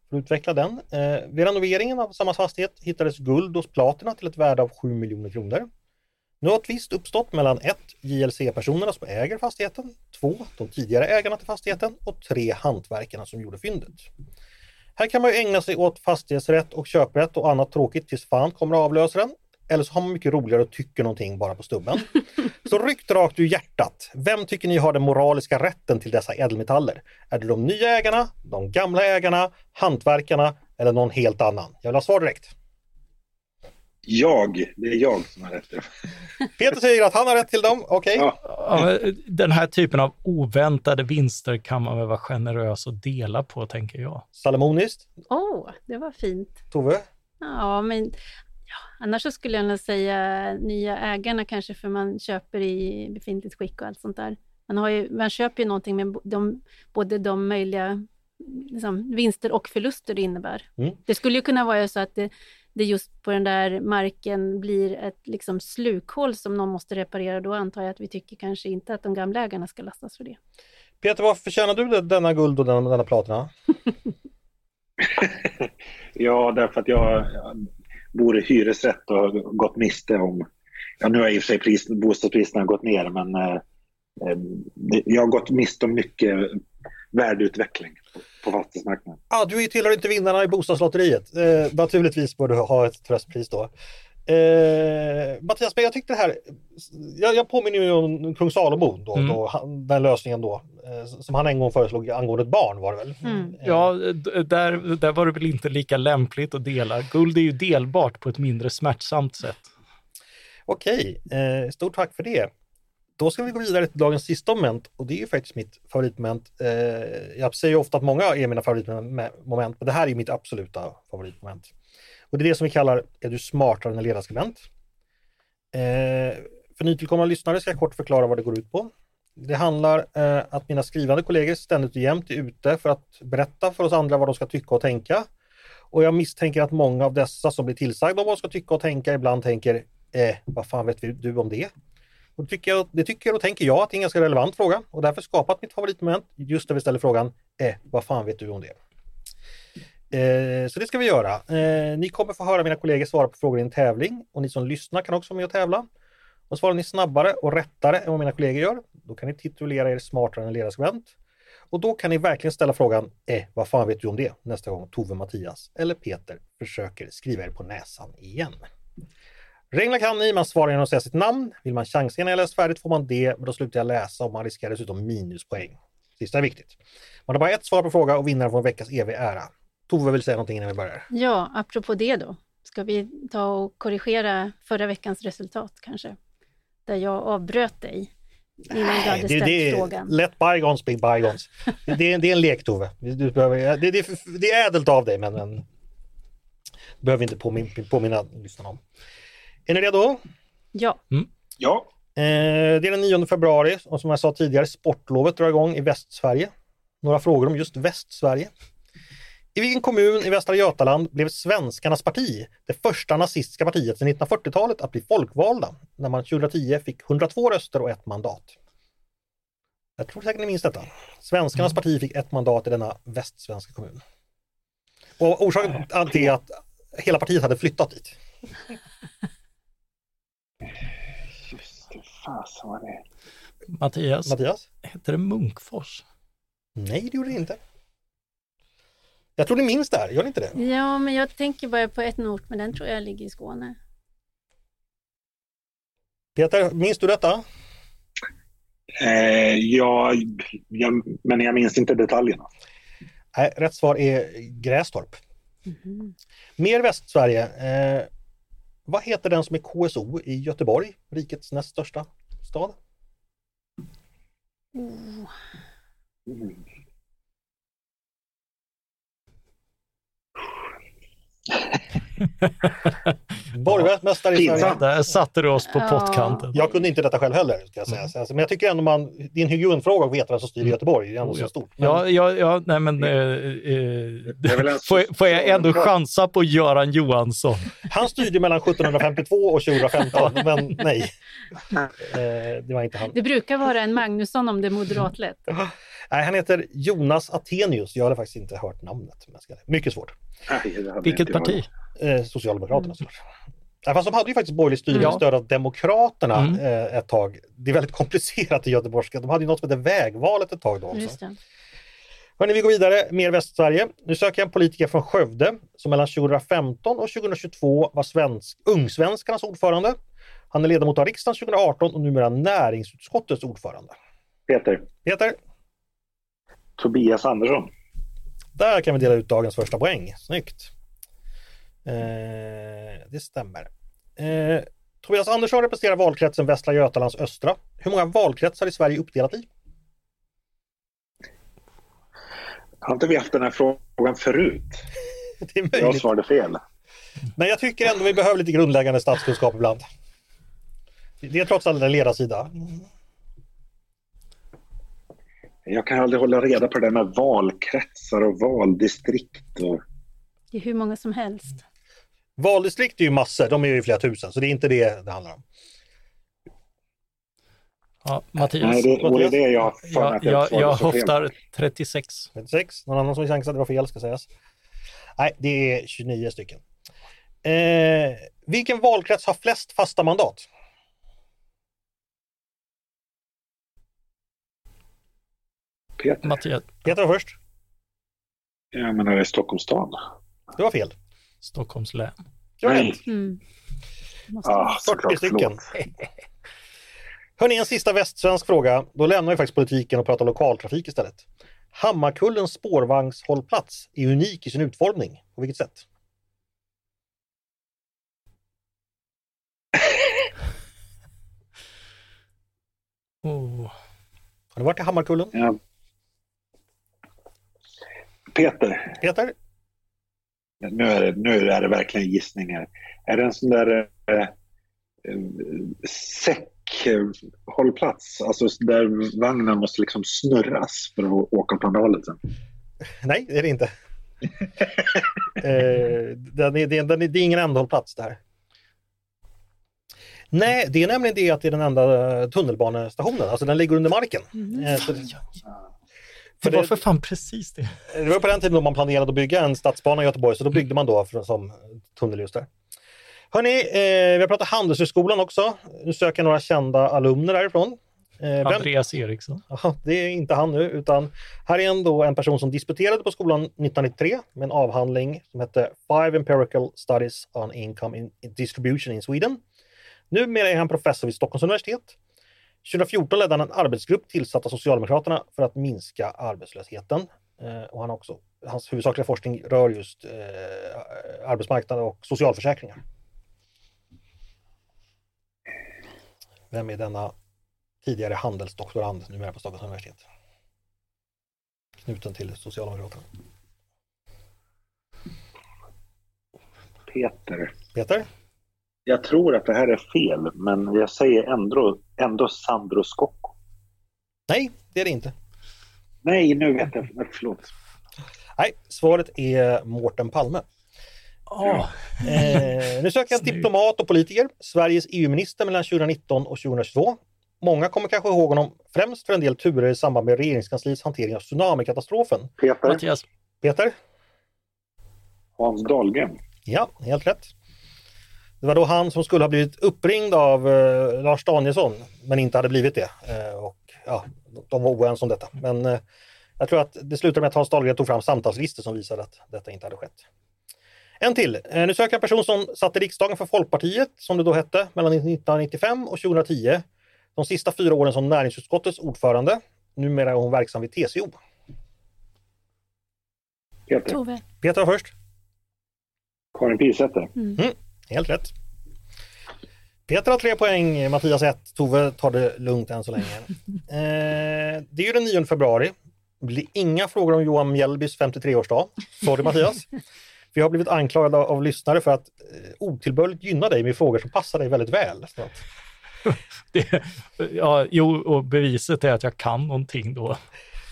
för att utveckla den. Eh, vid renoveringen av samma fastighet hittades guld hos platina till ett värde av 7 miljoner kronor. Nu har tvist uppstått mellan 1 JLC-personerna som äger fastigheten, 2 de tidigare ägarna till fastigheten och 3 hantverkarna som gjorde fyndet. Här kan man ju ägna sig åt fastighetsrätt och köprätt och annat tråkigt tills fan kommer avlösaren. Eller så har man mycket roligare och tycker någonting bara på stubben. Så ryckt rakt ur hjärtat. Vem tycker ni har den moraliska rätten till dessa ädelmetaller? Är det de nya ägarna, de gamla ägarna, hantverkarna eller någon helt annan? Jag vill ha svar direkt. Jag, det är jag som har rätt. Peter säger att han har rätt till dem. Okej. Ja. Ja, men den här typen av oväntade vinster kan man väl vara generös och dela på, tänker jag. Salomoniskt. Åh, det var fint. Tove? Ja, men ja, annars så skulle jag nog säga nya ägarna kanske, för man köper i befintligt skick och allt sånt där. Man, har ju, man köper ju någonting med de, både de möjliga liksom, vinster och förluster det innebär. Mm. Det skulle ju kunna vara så att det, det just på den där marken blir ett liksom, slukhål som någon måste reparera. Då antar jag att vi tycker kanske inte att de gamla ägarna ska lastas för det. Peter, varför förtjänar du denna guld och denna, denna platina? Ja, därför att jag jag bor i hyresrätt och har gått miste om... Ja, nu har i och för sig pris, bostadspriserna gått ner, men eh, eh, jag har gått miste om mycket värdeutveckling på, fastighetsmarknaden. Ah, du tillhör inte vinnarna i bostadslotteriet. Eh, naturligtvis bör du ha ett tröstpris då. Eh, Mattias, men jag tyckte det här, jag, jag påminner ju om kung Salomo, då, Mm. då, han, den lösningen då, eh, som han en gång föreslog angående ett barn var det väl? Mm. Eh, Ja, där, där var det väl inte lika lämpligt att dela. Guld är ju delbart på ett mindre smärtsamt sätt. Okej, eh, stort tack för det. Då ska vi gå vidare till dagens sista moment och det är ju faktiskt mitt favoritmoment. Eh, jag säger ju ofta att många är mina favoritmoment, men det här är mitt absoluta favoritmoment. Och det är det som vi kallar Är du smartare än en ledarskribent? Eh, för nytillkomna lyssnare ska jag kort förklara vad det går ut på. Det handlar eh, att mina skrivande kollegor ständigt och jämt är ute för att berätta för oss andra vad de ska tycka och tänka. Och jag misstänker att många av dessa som blir tillsagda om vad de ska tycka och tänka ibland tänker eh, vad fan vet du om det? Och det, tycker jag, det tycker och tänker jag att det är en ganska relevant fråga och därför skapat mitt favoritmoment just där vi ställer frågan eh, vad fan vet du om det? Eh, så det ska vi göra. Eh, ni kommer få höra mina kollegor svara på frågor i en tävling och ni som lyssnar kan också vara med och tävla. Och svarar ni snabbare och rättare än vad mina kollegor gör, då kan ni titulera er smartare än en ledarskribent. Och då kan ni verkligen ställa frågan, eh, vad fan vet du om det? Nästa gång Tove, Mattias eller Peter försöker skriva er på näsan igen. Reglerna kan ni, man svarar genom att säga sitt namn. Vill man chansa innan jag läst färdigt får man det, men då slutar jag läsa och man riskerar dessutom minuspoäng. Sista är viktigt. Man har bara ett svar på fråga och vinnaren får en veckas evig ära. Tove vill säga någonting innan vi börjar. Ja, apropå det då. Ska vi ta och korrigera förra veckans resultat kanske? Där jag avbröt dig innan du hade det, ställt det är, frågan. let bygons be bygons. Det, det, är- det är en lek Tove. Du behöver, det, det, det är ädelt av dig men, men det behöver inte påminna, påminna lyssnarna om. Är ni redo? Ja, Ja, Eh, det är den 9 februari och som jag sa tidigare, sportlovet drar igång i Västsverige. Några frågor om just Västsverige. I vilken kommun i Västra Götaland blev Svenskarnas parti det första nazistiska partiet sedan 1940-talet att bli folkvalda när man 2010 fick 102 röster och ett mandat? Jag tror säkert ni minns detta. Svenskarnas parti fick ett mandat i denna västsvenska kommun. Och orsaken till är att hela partiet hade flyttat dit. just det. Fasen vad det är. Mattias, Mattias? heter det Munkfors? Nej, det gjorde det inte. Jag tror ni minns det här, gör ni inte det? ja, men jag tänker bara på ett ort, men den tror jag ligger i Skåne. Peter, minns du detta? Eh, ja, jag, men jag minns inte detaljerna. Nej, rätt svar är Grästorp. Mhm. Mer Västsverige. Eh, vad heter den som är KSO i Göteborg, rikets näst största stad? Oh, Mm. Borgmästare i Sverige. Där satte du oss på Ja. pottkanten. Jag kunde inte detta själv heller, ska jag säga. Mm. Så, alltså, Men jag tycker ändå man, det är en hygienfråga att veta vem som styr i Göteborg. Det är ändå Oh, så stort. Men, Ja, ja, ja, nej men... Eh, väl eh, en får, får jag ändå chansa på Göran Johansson? Han styrde mellan 1752 och 2015, men nej. Eh, det var inte han. Det brukar vara en Magnusson om det är moderatlett. Nej, han heter Jonas Attenius. Jag hade faktiskt inte hört namnet. men jag ska- Mycket svårt. Vilket parti? Eh, Socialdemokraterna såklart. Ja, fast de hade ju faktiskt borgerligt styre med stöd av Demokraterna Mm. eh, ett tag. Det är väldigt komplicerat i göteborgska. De hade ju något som heter Vägvalet ett tag då också. Just det. Hörrni, vi går vidare. Mer Västsverige. Nu söker jag en politiker från Skövde som mellan 2015 och 2022 var svensk, Ungsvenskarnas ordförande. Han är ledamot av riksdagen 2018 och numera näringsutskottets ordförande. Peter, Peter, Tobias Andersson. där kan vi dela ut dagens första poäng. Snyggt! Eh, det stämmer. Eh, Tobias Andersson representerar valkretsen Västra Götalands östra. Hur många valkretsar är Sverige uppdelat i? Har inte vi haft den här frågan förut? Det är Jag möjligt. svarade fel. Men jag tycker ändå vi behöver lite grundläggande statskunskap ibland. Det är trots allt en ledarsida. Jag kan aldrig hålla reda på det med valkretsar och valdistrikt. Och... Det är hur många som helst. Valdistrikt är ju massor, de är ju flera tusen, så det är inte det det handlar om. Ja, Mattias. Nej, det, och det är det jag jag, att jag jag, höftar 36. 36. Någon annan som vill chansa? Det var fel ska sägas. Nej, det är 29 stycken. Eh, vilken valkrets har flest fasta mandat? Peter, Mattias, Peter var först. jag menar det är Stockholms stad. Det var fel. Stockholms län. Nej. rätt. Mm. Ah, vara. 40 såklart, stycken. Hörni, en sista västsvensk fråga. Då lämnar vi faktiskt politiken och pratar lokaltrafik istället. Hammarkullens spårvagnshållplats är unik i sin utformning. På vilket sätt? Oh. Har ni varit i Hammarkullen? Ja. Peter, Peter? Nu är, det, nu är det verkligen gissningar. Är det en sån där eh, eh, säckhållplats? Alltså där vagnen måste liksom snurras för att åka på andalet sen? Nej, det är det inte. eh, den är, den, den är, det är ingen ändhållplats det här. Nej, det är nämligen det att det är den enda eh, tunnelbanestationen, alltså den ligger under marken. Eh, så det, Det För var för fan precis det. det var på den tiden då man planerade att bygga en stadsbana i Göteborg, så då byggde man då för, som tunnel just där. Hörni, eh, vi har pratat Handelshögskolan också. Nu söker jag några kända alumner därifrån. Eh, vem, Andreas Eriksson. Jaha, det är inte han nu, utan här är ändå en person som disputerade på skolan 1993 med en avhandling som hette Five Empirical Studies on Income in Distribution in Sweden. Numera är han professor vid Stockholms universitet. 2014 ledde han en arbetsgrupp tillsatt av Socialdemokraterna för att minska arbetslösheten. Eh, och han också, hans huvudsakliga forskning rör just eh, arbetsmarknad och socialförsäkringar. Vem är denna tidigare handelsdoktorand, numera på Stockholms universitet. Knuten till Socialdemokraterna. Peter. Peter? Jag tror att det här är fel, men jag säger ändå, ändå Sandro Scocco. Nej, det är det inte. Nej, nu vet jag. Förlåt. Nej, svaret är Mårten Palme. Ja, Eh, nu söker jag en Snyggt. diplomat och politiker, Sveriges EU-minister mellan 2019 och 2022. Många kommer kanske ihåg honom främst för en del turer i samband med regeringskansliets hantering av tsunamikatastrofen. Peter. Mattias. Peter? Hans Dahlgren. Ja, helt rätt. Det var då han som skulle ha blivit uppringd av eh, Lars Danielsson, men inte hade blivit det. Eh, och, ja, de var oense om detta. Men eh, jag tror att det slutade med att Hans Dahlgren tog fram samtalslistor som visade att detta inte hade skett. En till. Eh, nu söker jag en person som satt i riksdagen för Folkpartiet, som det då hette, mellan 1995 och 2010. De sista fyra åren som näringsutskottets ordförande. Numera är hon verksam vid TCO. Peter. Tove. Peter var först. Karin Pilsäter. Helt rätt. Peter har tre poäng, Mattias ett. Tove tar det lugnt än så länge. Eh, det är ju den 9 februari. Det blir inga frågor om Johan Mjällbys 53-årsdag. Sorry Mattias. Vi har blivit anklagade av, lyssnare för att eh, otillbörligt gynna dig med frågor som passar dig väldigt väl. Så att, Det, ja, jo, och beviset är att jag kan någonting då.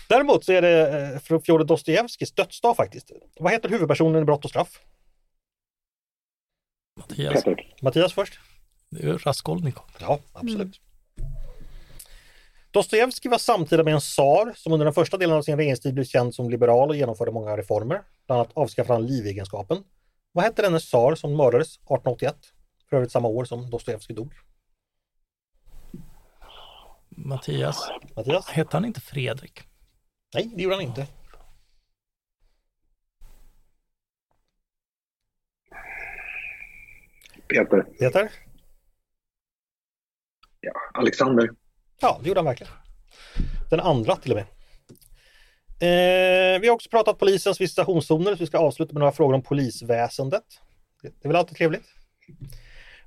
Däremot så är det eh, Fjodor Dostojevskijs dödsdag faktiskt. Vad heter huvudpersonen i Brott och straff? Mattias. Mattias först. det är Raskolnikov. Ja, absolut. Dostojevskij var samtida med en tsar som under den första delen av sin regeringstid blev känd som liberal och genomförde många reformer. Bland annat avskaffade han livegenskapen. Vad hette denne tsar som mördades 1881? För övrigt samma år som Dostojevskij dog. Mattias, Mattias? hette han inte Fredrik? Nej, det gjorde han inte. Peter. Peter? Ja, Alexander. Ja, det gjorde han verkligen. Den andra till och med. Eh, vi har också pratat polisens visitationszoner, så vi ska avsluta med några frågor om polisväsendet. Det är väl alltid trevligt?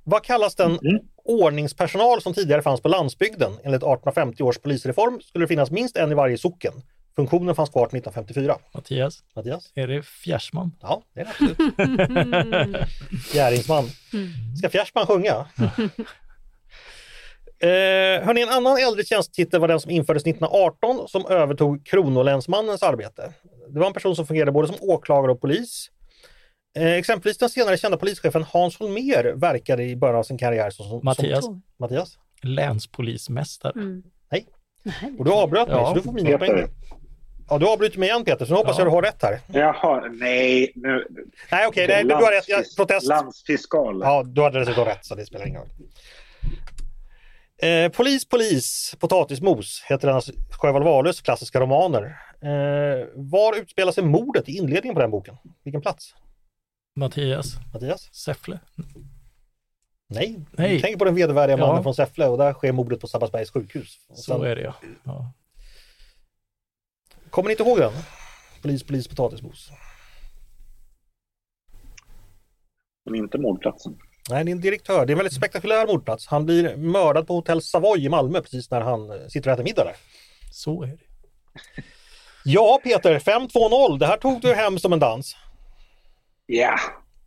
Vad kallas den Mm. ordningspersonal som tidigare fanns på landsbygden? Enligt 1850 års polisreform skulle det finnas minst en i varje socken. Funktionen fanns kvar till 1954. Mattias, Mattias? är det fjärsman? Ja, det är det absolut. Fjäringsman. Ska Fjärsman sjunga? Eh, hörni, en annan äldre tjänstetitel var den som infördes 1918 som övertog kronolänsmannens arbete. Det var en person som fungerade både som åklagare och polis. Eh, exempelvis den senare kända polischefen Hans Holmér verkade i början av sin karriär som... som Mattias, Som, Mattias? Länspolismästare. Mm. Nej. Nej, Och du avbröt mig Ja. så du får minuspoäng. Ja, du avbryter mig igen Peter, så nu hoppas Ja. jag du har rätt här. Jaha, nej. Nu, Nej okej, nej, du har rätt. Jag, protest. Landsfiskal. Ja, du hade dessutom rätt så det spelar ingen roll. Eh, polis, polis, potatismos heter denna Sjöwall Wahlöös klassiska romaner. Eh, var utspelar sig mordet i inledningen på den boken? Vilken plats? Mattias, Mattias? Säffle. Nej, Nej. tänk på den vedervärdiga Ja. mannen från Säffle och där sker mordet på Sabbatsbergs sjukhus. Och Så sen- är det ja. ja. Kommer ni inte ihåg den? Polis, polis, potatismos. Men inte mordplatsen. Nej, det är en direktör. Det är en väldigt spektakulär mordplats. Han blir mördad på hotell Savoy i Malmö precis när han eh, sitter och äter middag där. Så är det. Ja, Peter, 5-2-0. Det här tog du hem som en dans. Ja,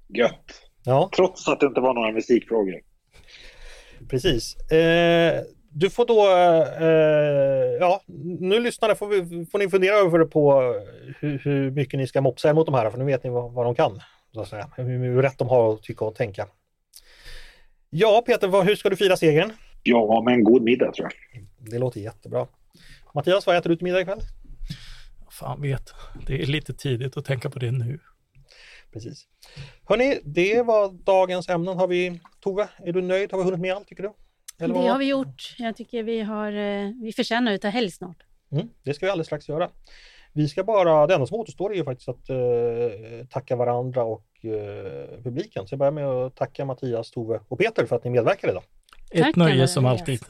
gött. Ja, Trots att det inte var några musikfrågor. precis. Eh, du får då, eh, ja, nu lyssnare får, vi, får ni fundera över på hur, hur mycket ni ska mopsa er mot de här, för nu vet ni vad, vad de kan. Så att säga. Hur, hur rätt de har att tycka och tänka. Ja, Peter, vad, hur ska du fira segern? Ja, med en god middag tror jag. Det låter jättebra. Mattias, vad äter du till middag ikväll? Fan vet, det är lite tidigt att tänka på det nu. Precis. Hörni, det var dagens ämnen. Har vi, Tove, är du nöjd? Har vi hunnit med allt tycker du? Eller Det vad? har vi gjort. Jag tycker vi har, eh, vi förtjänar att ta helg snart. Mm, det ska vi alldeles strax göra. Vi ska bara, det enda som återstår är ju faktiskt att eh, tacka varandra och eh, publiken. Så jag börjar med att tacka Mattias, Tove och Peter för att ni medverkade idag. Ett Tack, nöje som alltid.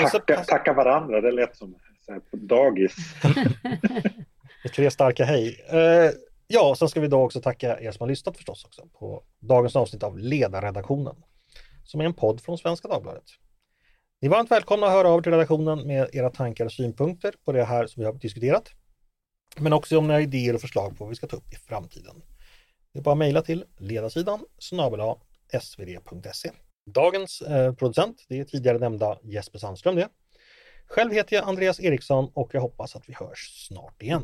Alltså, Tacka, alltså- tacka varandra, det lät som så här, på dagis. Ett tre starka hej. Eh, ja, sen ska vi då också tacka er som har lyssnat förstås också på dagens avsnitt av Ledarredaktionen som är en podd från Svenska Dagbladet. Ni är varmt välkomna att höra av er till redaktionen med era tankar och synpunkter på det här som vi har diskuterat. Men också om ni har idéer och förslag på vad vi ska ta upp i framtiden. Det är bara att mejla till ledarsidan snabel svd.se. Dagens eh, producent, det är tidigare nämnda Jesper Sandström det. Själv heter jag Andreas Eriksson och jag hoppas att vi hörs snart igen.